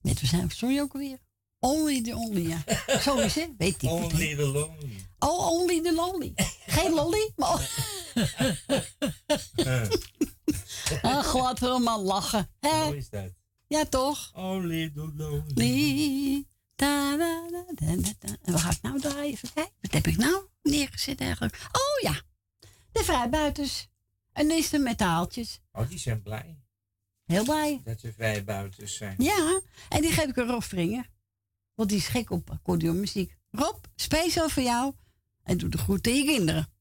Met we zijn sorry ook weer. Only the only, ja. *laughs* Zo is het, weet ik. Only the lonely. Oh, only the lonely. Geen lolly, maar... *laughs* Ach, laten we maar lachen. Hè? Hoe is dat? Ja, toch? Only the lonely. Da, da, da. En wat ga ik nou draaien? Even kijken. Wat heb ik nou neergezet eigenlijk? Oh ja, de vrijbuiters. En is de metaaltjes. Oh, die zijn blij Heel blij. dat ze vrij buiten zijn. Ja, en die geef ik een Rob Vringer. Want die is gek op accordeonmuziek. Rob, speciaal voor jou. En doe de groeten aan je kinderen.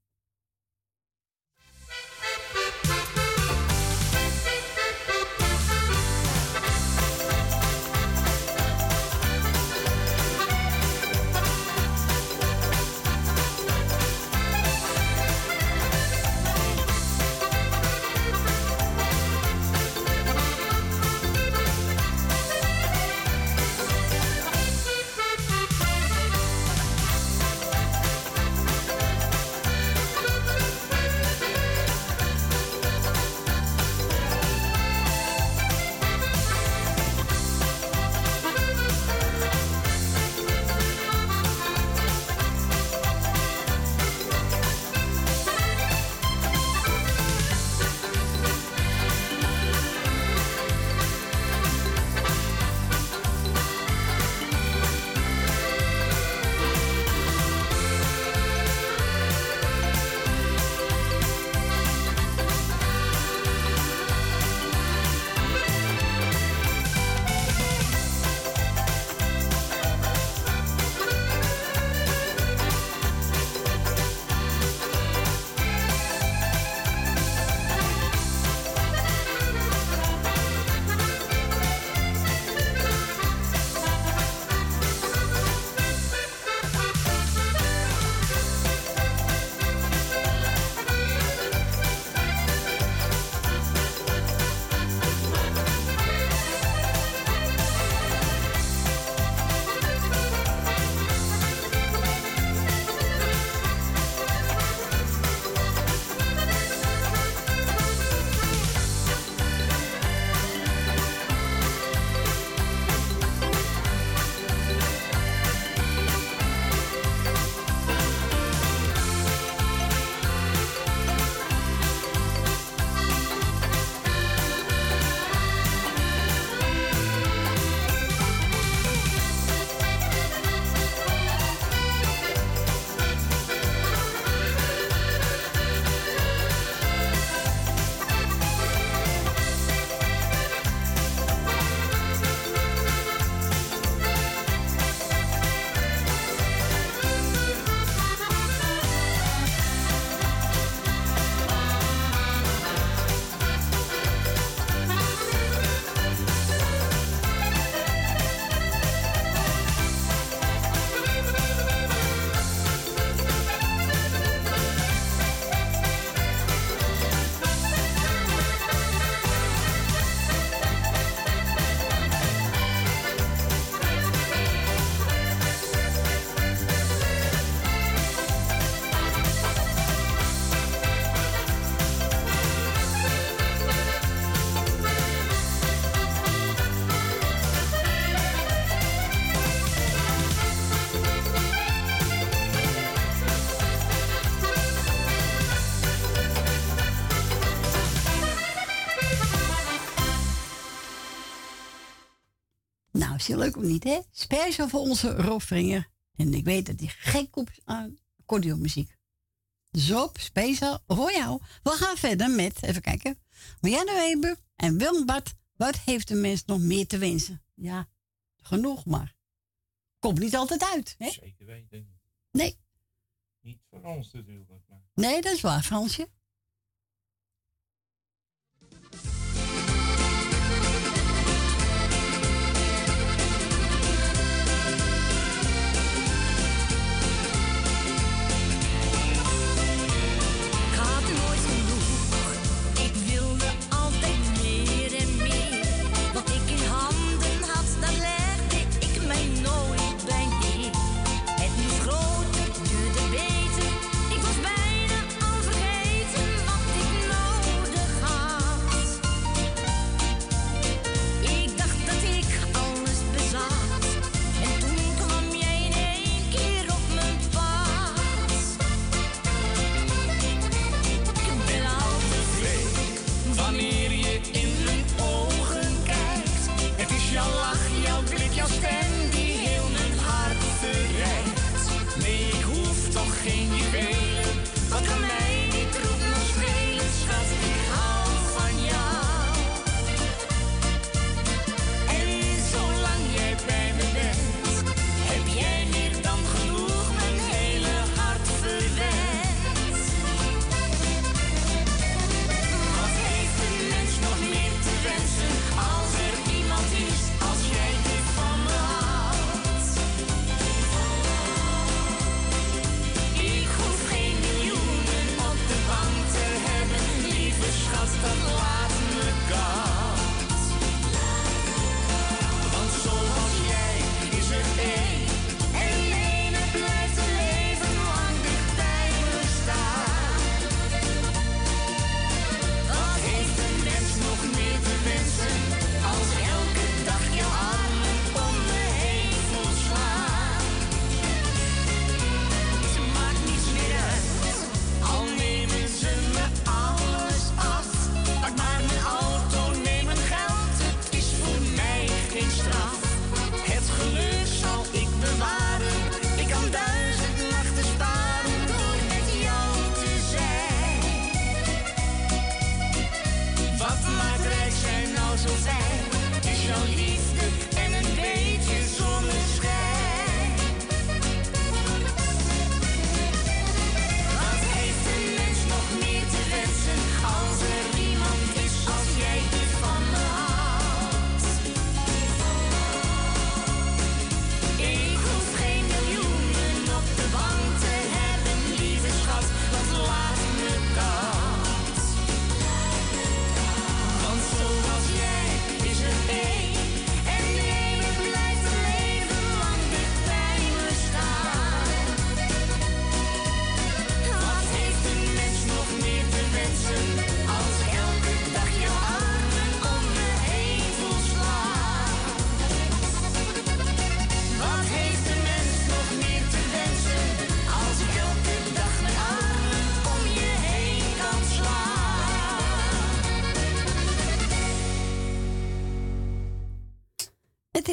Leuk of niet, hè? Speciaal voor onze Rob Vringer. En ik weet dat hij gek op is aan accordeonmuziek. Dus op, speciaal voor jou. We gaan verder met, even kijken. Marianne Weber en Willem Bart. Wat heeft de mens nog meer te wensen? Ja, genoeg maar. Komt niet altijd uit, hè? Zeker weten. Nee, Niet voor ons natuurlijk. Maar nee, dat is waar, Fransje.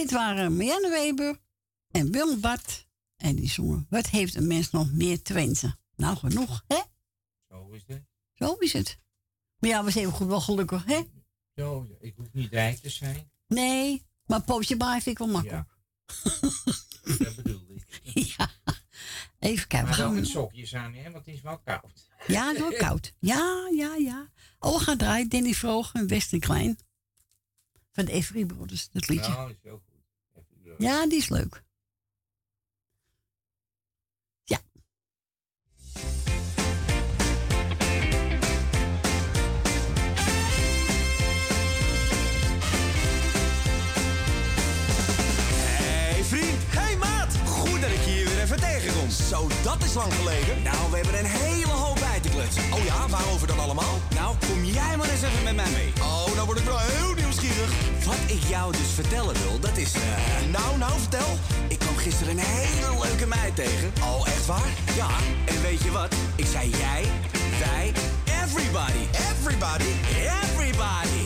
Dit waren Marianne Weber en Willem Bart. En die zongen, wat heeft een mens nog meer te wensen? Nou, genoeg, hè? Zo is het. Zo is het. Maar ja, we zijn goed wel gelukkig, hè? Zo, ik hoef niet rijk te zijn. Nee, maar pootje baai vind ik wel makkelijk. *laughs* Dat bedoelde ik. Ja. Even kijken. Maar we wel met sokjes aan, hè, want het is wel koud. Ja, het is wel koud. Ja, ja, ja. Oh, gaan draaien. Danny Vroog en Wester Klein. Van de Every Brothers, dat liedje. Nou, is goed. Ja, die is leuk. Ja. Hey vriend, hey maat. Goed dat ik hier weer even tegenkom. Zo, dat is lang geleden. Nou, we hebben een hele hoop kletsen. Oh ja, waarover dan allemaal? Nou, kom jij maar eens even met mij mee. Oh, nou word ik wel heel nieuwsgierig. Wat ik jou dus vertellen wil, dat is... eh, nou, nou, vertel. Ik kwam gisteren een hele leuke meid tegen. Oh, echt waar? Ja, en weet je wat? Ik zei jij, wij. Everybody? Everybody. Everybody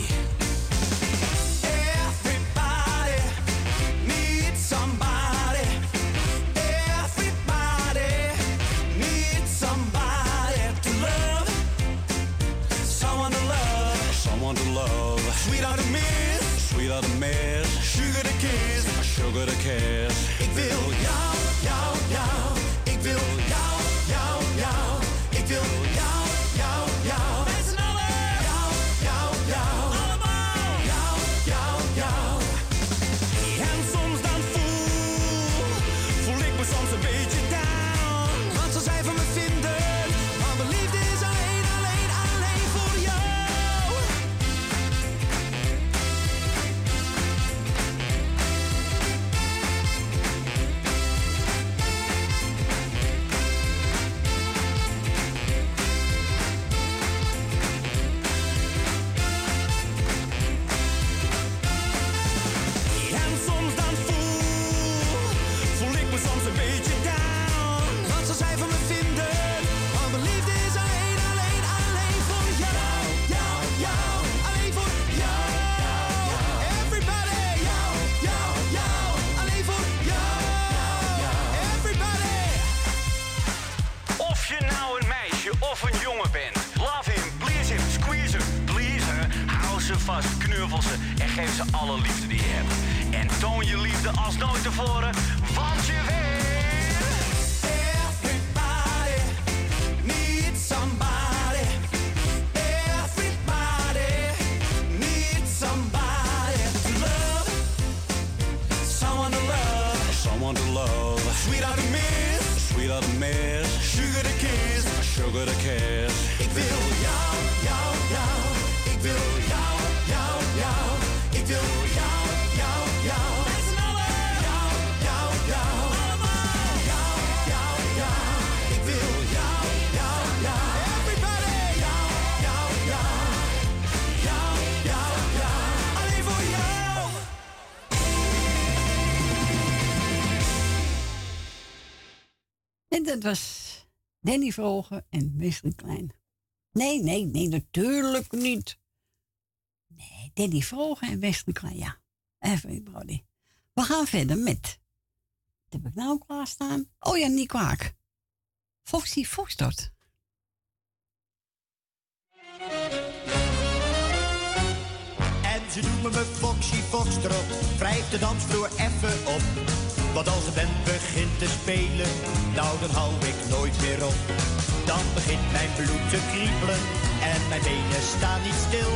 the care. Ze en geef ze alle liefde die je hebt. En toon je liefde als nooit tevoren, want je weet... Everybody needs somebody. Everybody needs somebody love. Someone to love. Someone to love. Miss. Miss. Sugar to kiss. Sugar to kiss. Dat was Danny Vrogen en Wesley Klein. Nee, nee, nee, natuurlijk niet. Nee, Danny Vrogen en Wesley Klein, ja. Everybody. We gaan verder met... Wat heb ik nou klaarstaan? Oh ja, Nico Haak. Foxy Foxtrot. En ze noemen me Foxy Foxtrot, wrijf de dansvloer even op. Want als de band begint te spelen, nou dan hou ik nooit meer op. Dan begint mijn bloed te kriebelen en mijn benen staan niet stil.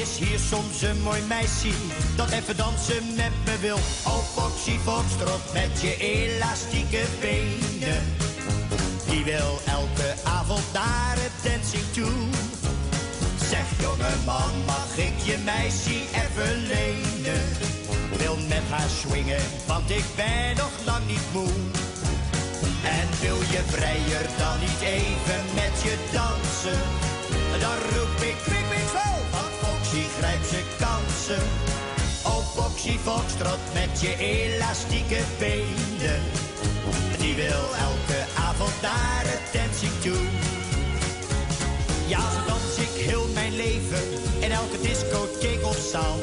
Is hier soms een mooi meisje dat even dansen met me wil? Oh Foxy Foxtrot met je elastieke benen. Die wil elke avond naar het dancing toe. Zeg jongeman, mag ik je meisje even lenen? Wil met haar swingen, want ik ben nog lang niet moe. En wil je vrijer dan niet even met je dansen? Dan roep ik pik pik vol, want Foxy grijpt zijn kansen. Oh Foxy Foxtrot met je elastieke benen. Die wil elke avond naar het dancing toe. Ja, zo dans ik heel mijn leven in elke discotheek of zaal.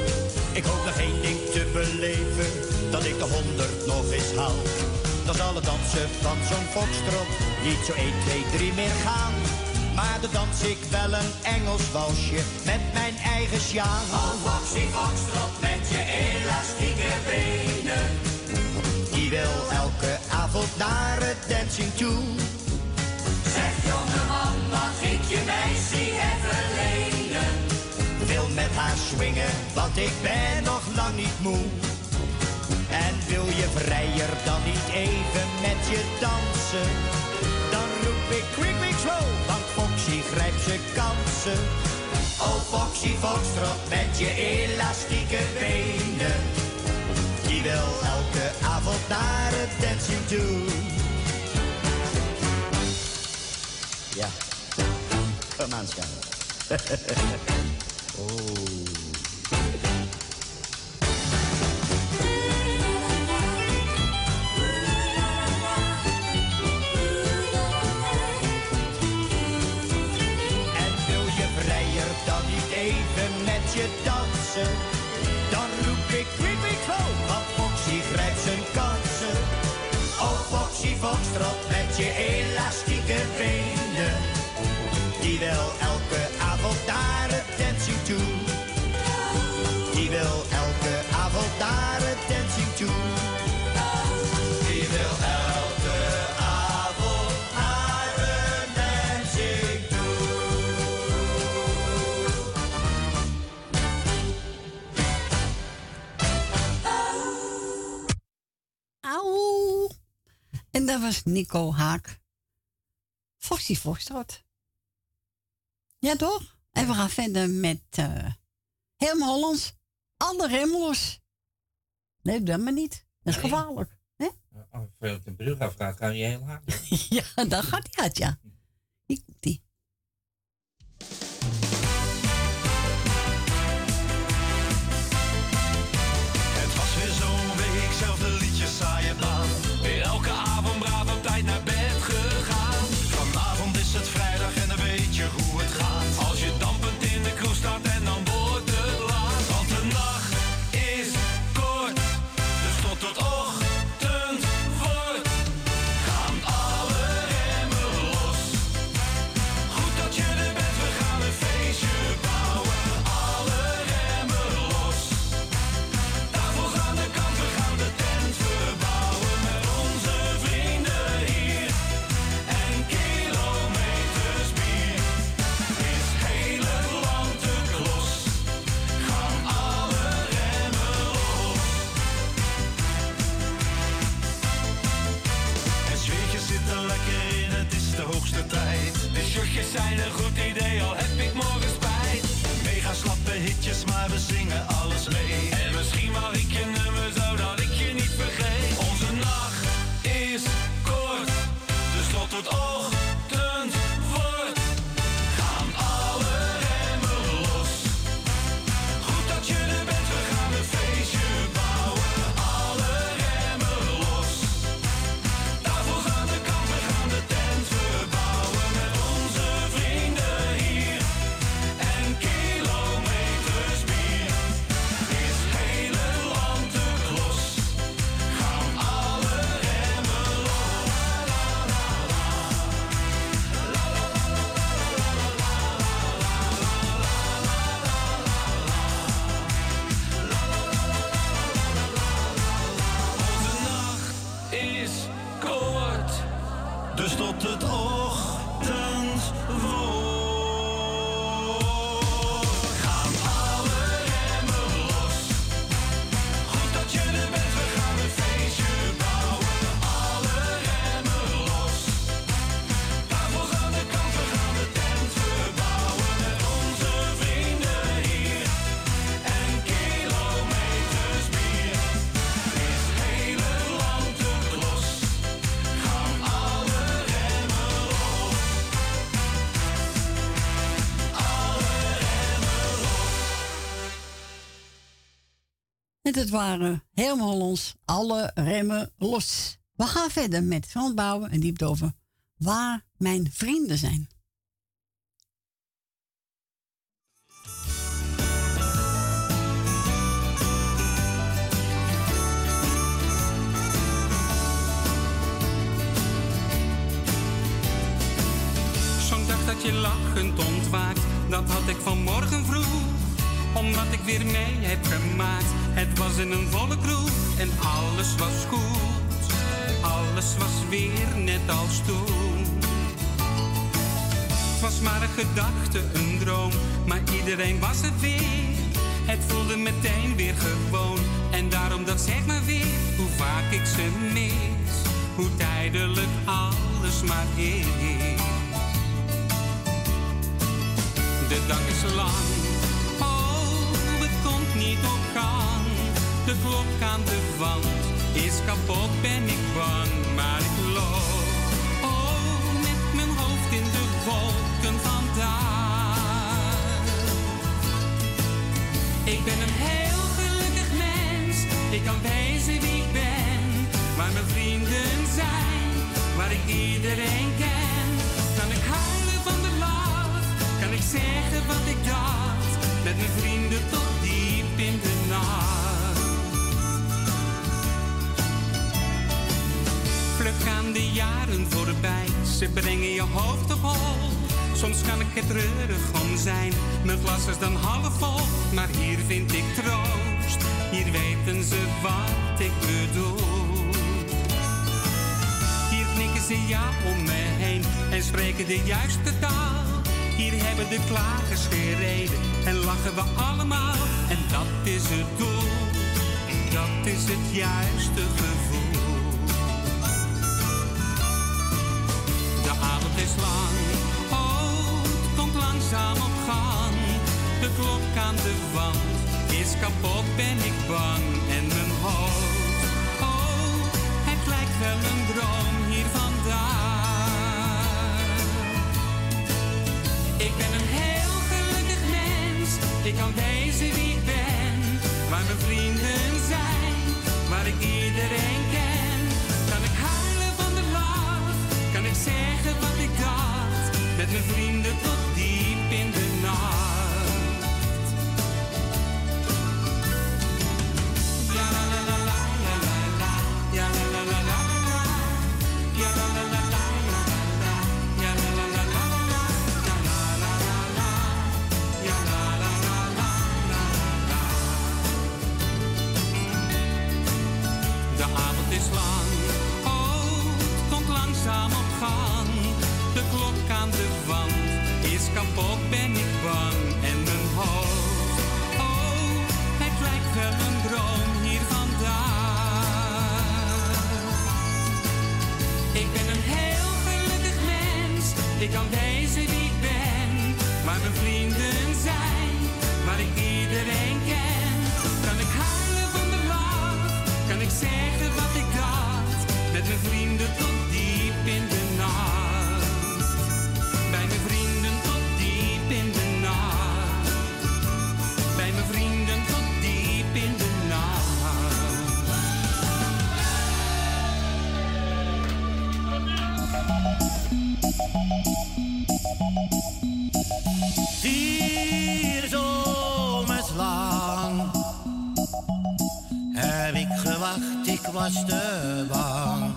Ik hoop nog één ding te beleven, dat ik de honderd nog eens haal. Dan zal het dansen van zo'n foxtrot niet zo 1, 2, 3 meer gaan. Maar dan dans ik wel een Engels walsje met mijn eigen sjaan. Oh, Foxy Foxtrot met je elastieke benen. Die wil elke avond naar het dancing toe. Zeg jongeman, mag ik je meisje Haar swingen, want ik ben nog lang niet moe. En wil je vrijer dan niet even met je dansen? Dan roep ik quick, quick, slow, want Foxy grijpt zijn kansen. Oh Foxy Foxtrot met je elastieke benen. Die wil elke avond naar het dancing toe. Ja, een maanschijn. *laughs* oh. Dan roep ik quick, go, want Foxy grijpt zijn kansen. Oh Foxy Foxtrot met je elastieke benen. Die wil elke En dat was Nico Haak. Foxy Foxtrot. Ja, toch? En we gaan verder met eh helemaal Hollands. Alle remmels. Nee, dat maar niet. Dat is Nee. gevaarlijk. Hè? Als je de brug afgaat, kan je heel hard. *laughs* ja, dan gaat hij uit, ja. Hier komt die. het waren helemaal ons alle remmen los. We gaan verder met Van en Diepdoven, waar mijn vrienden zijn. Zo'n dag dat je lachend ontwaakt, dat had ik vanmorgen omdat ik weer mee heb gemaakt. Het was in een volle kroeg en alles was goed. Alles was weer net als toen. Het was maar een gedachte, een droom, maar iedereen was het weer. Het voelde meteen weer gewoon. En daarom dat zeg maar weer hoe vaak ik ze mis. Hoe tijdelijk alles maar is. De dag is lang. De klok aan de wand is kapot, ben ik bang. Maar ik loop. Oh, met mijn hoofd in de wolken vandaag. Ik ben een heel gelukkig mens. Ik kan wezen wie ik ben. Waar mijn vrienden zijn. Waar ik iedereen ken. Kan ik huilen van de lach. Kan ik zeggen wat ik dacht. Met mijn vrienden tot diep in de nacht. Gaan de jaren voorbij. Ze brengen je hoofd op hol. Soms kan ik er treurig om zijn. Mijn glas is dan half vol, maar hier vind ik troost. Hier weten ze wat ik bedoel. Hier knikken ze ja om me heen en spreken de juiste taal. Hier hebben de klagers gereden en lachen we allemaal. En dat is het doel, dat is het juiste gevoel. Lang, oh, het komt langzaam op gang. De klok aan de wand is kapot, ben ik bang. En mijn hoofd, oh, het lijkt wel een droom hier vandaan. Ik ben een heel gelukkig mens, ik kan wezen wie ik ben. Waar mijn vrienden zijn, waar ik iedereen ken. Kan ik huilen van de lach, kan ik zeggen wat. Met mijn vrienden tot diep in de nacht. Mens, ik Vier zomers lang heb ik gewacht, ik was te bang.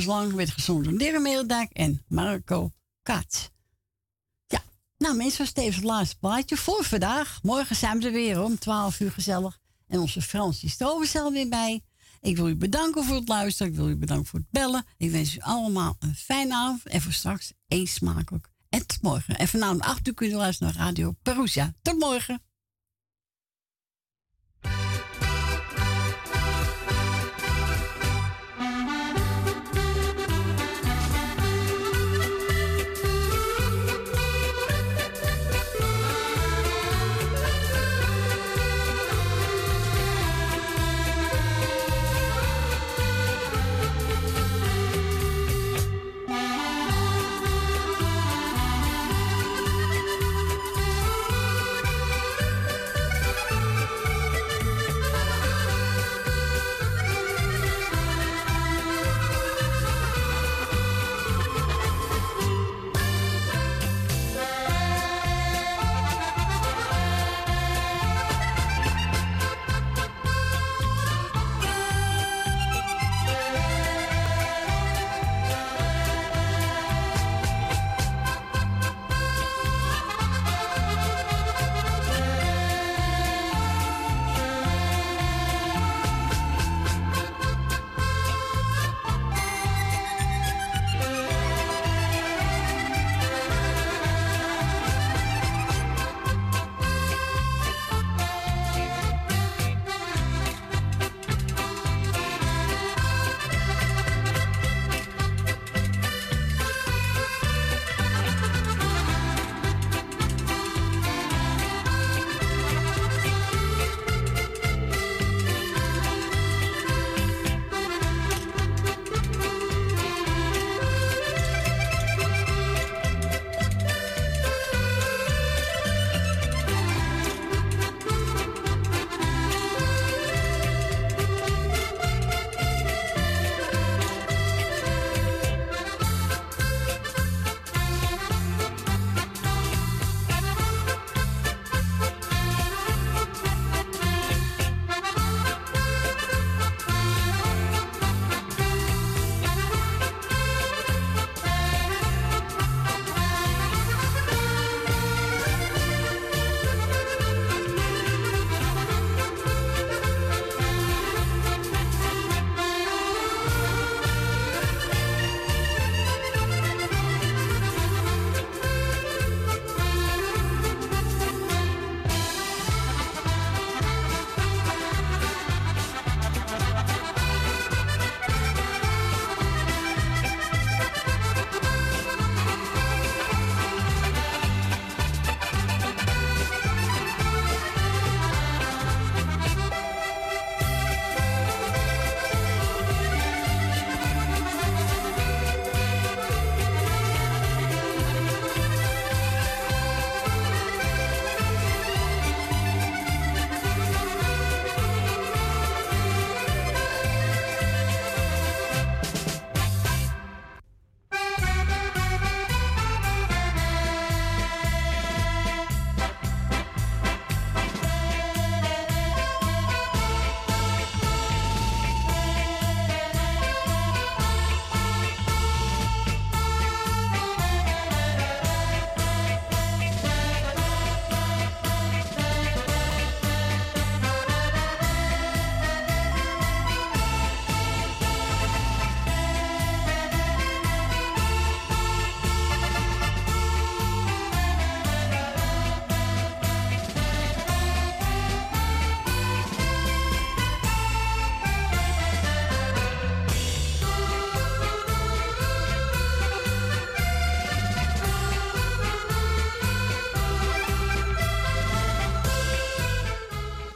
Zomerslang werd gezongen door Meeldak en Marco Kaats. Ja, nou mensen, was het laatste plaatje voor vandaag. Morgen zijn we er weer om 12 uur gezellig. En onze Frans die er weer bij. Ik wil u bedanken voor het luisteren. Ik wil u bedanken voor het bellen. Ik wens u allemaal een fijne avond. En voor straks eet smakelijk. En tot morgen. En vanavond 8 uur kunnen we luisteren naar Radio Perusia. Tot morgen.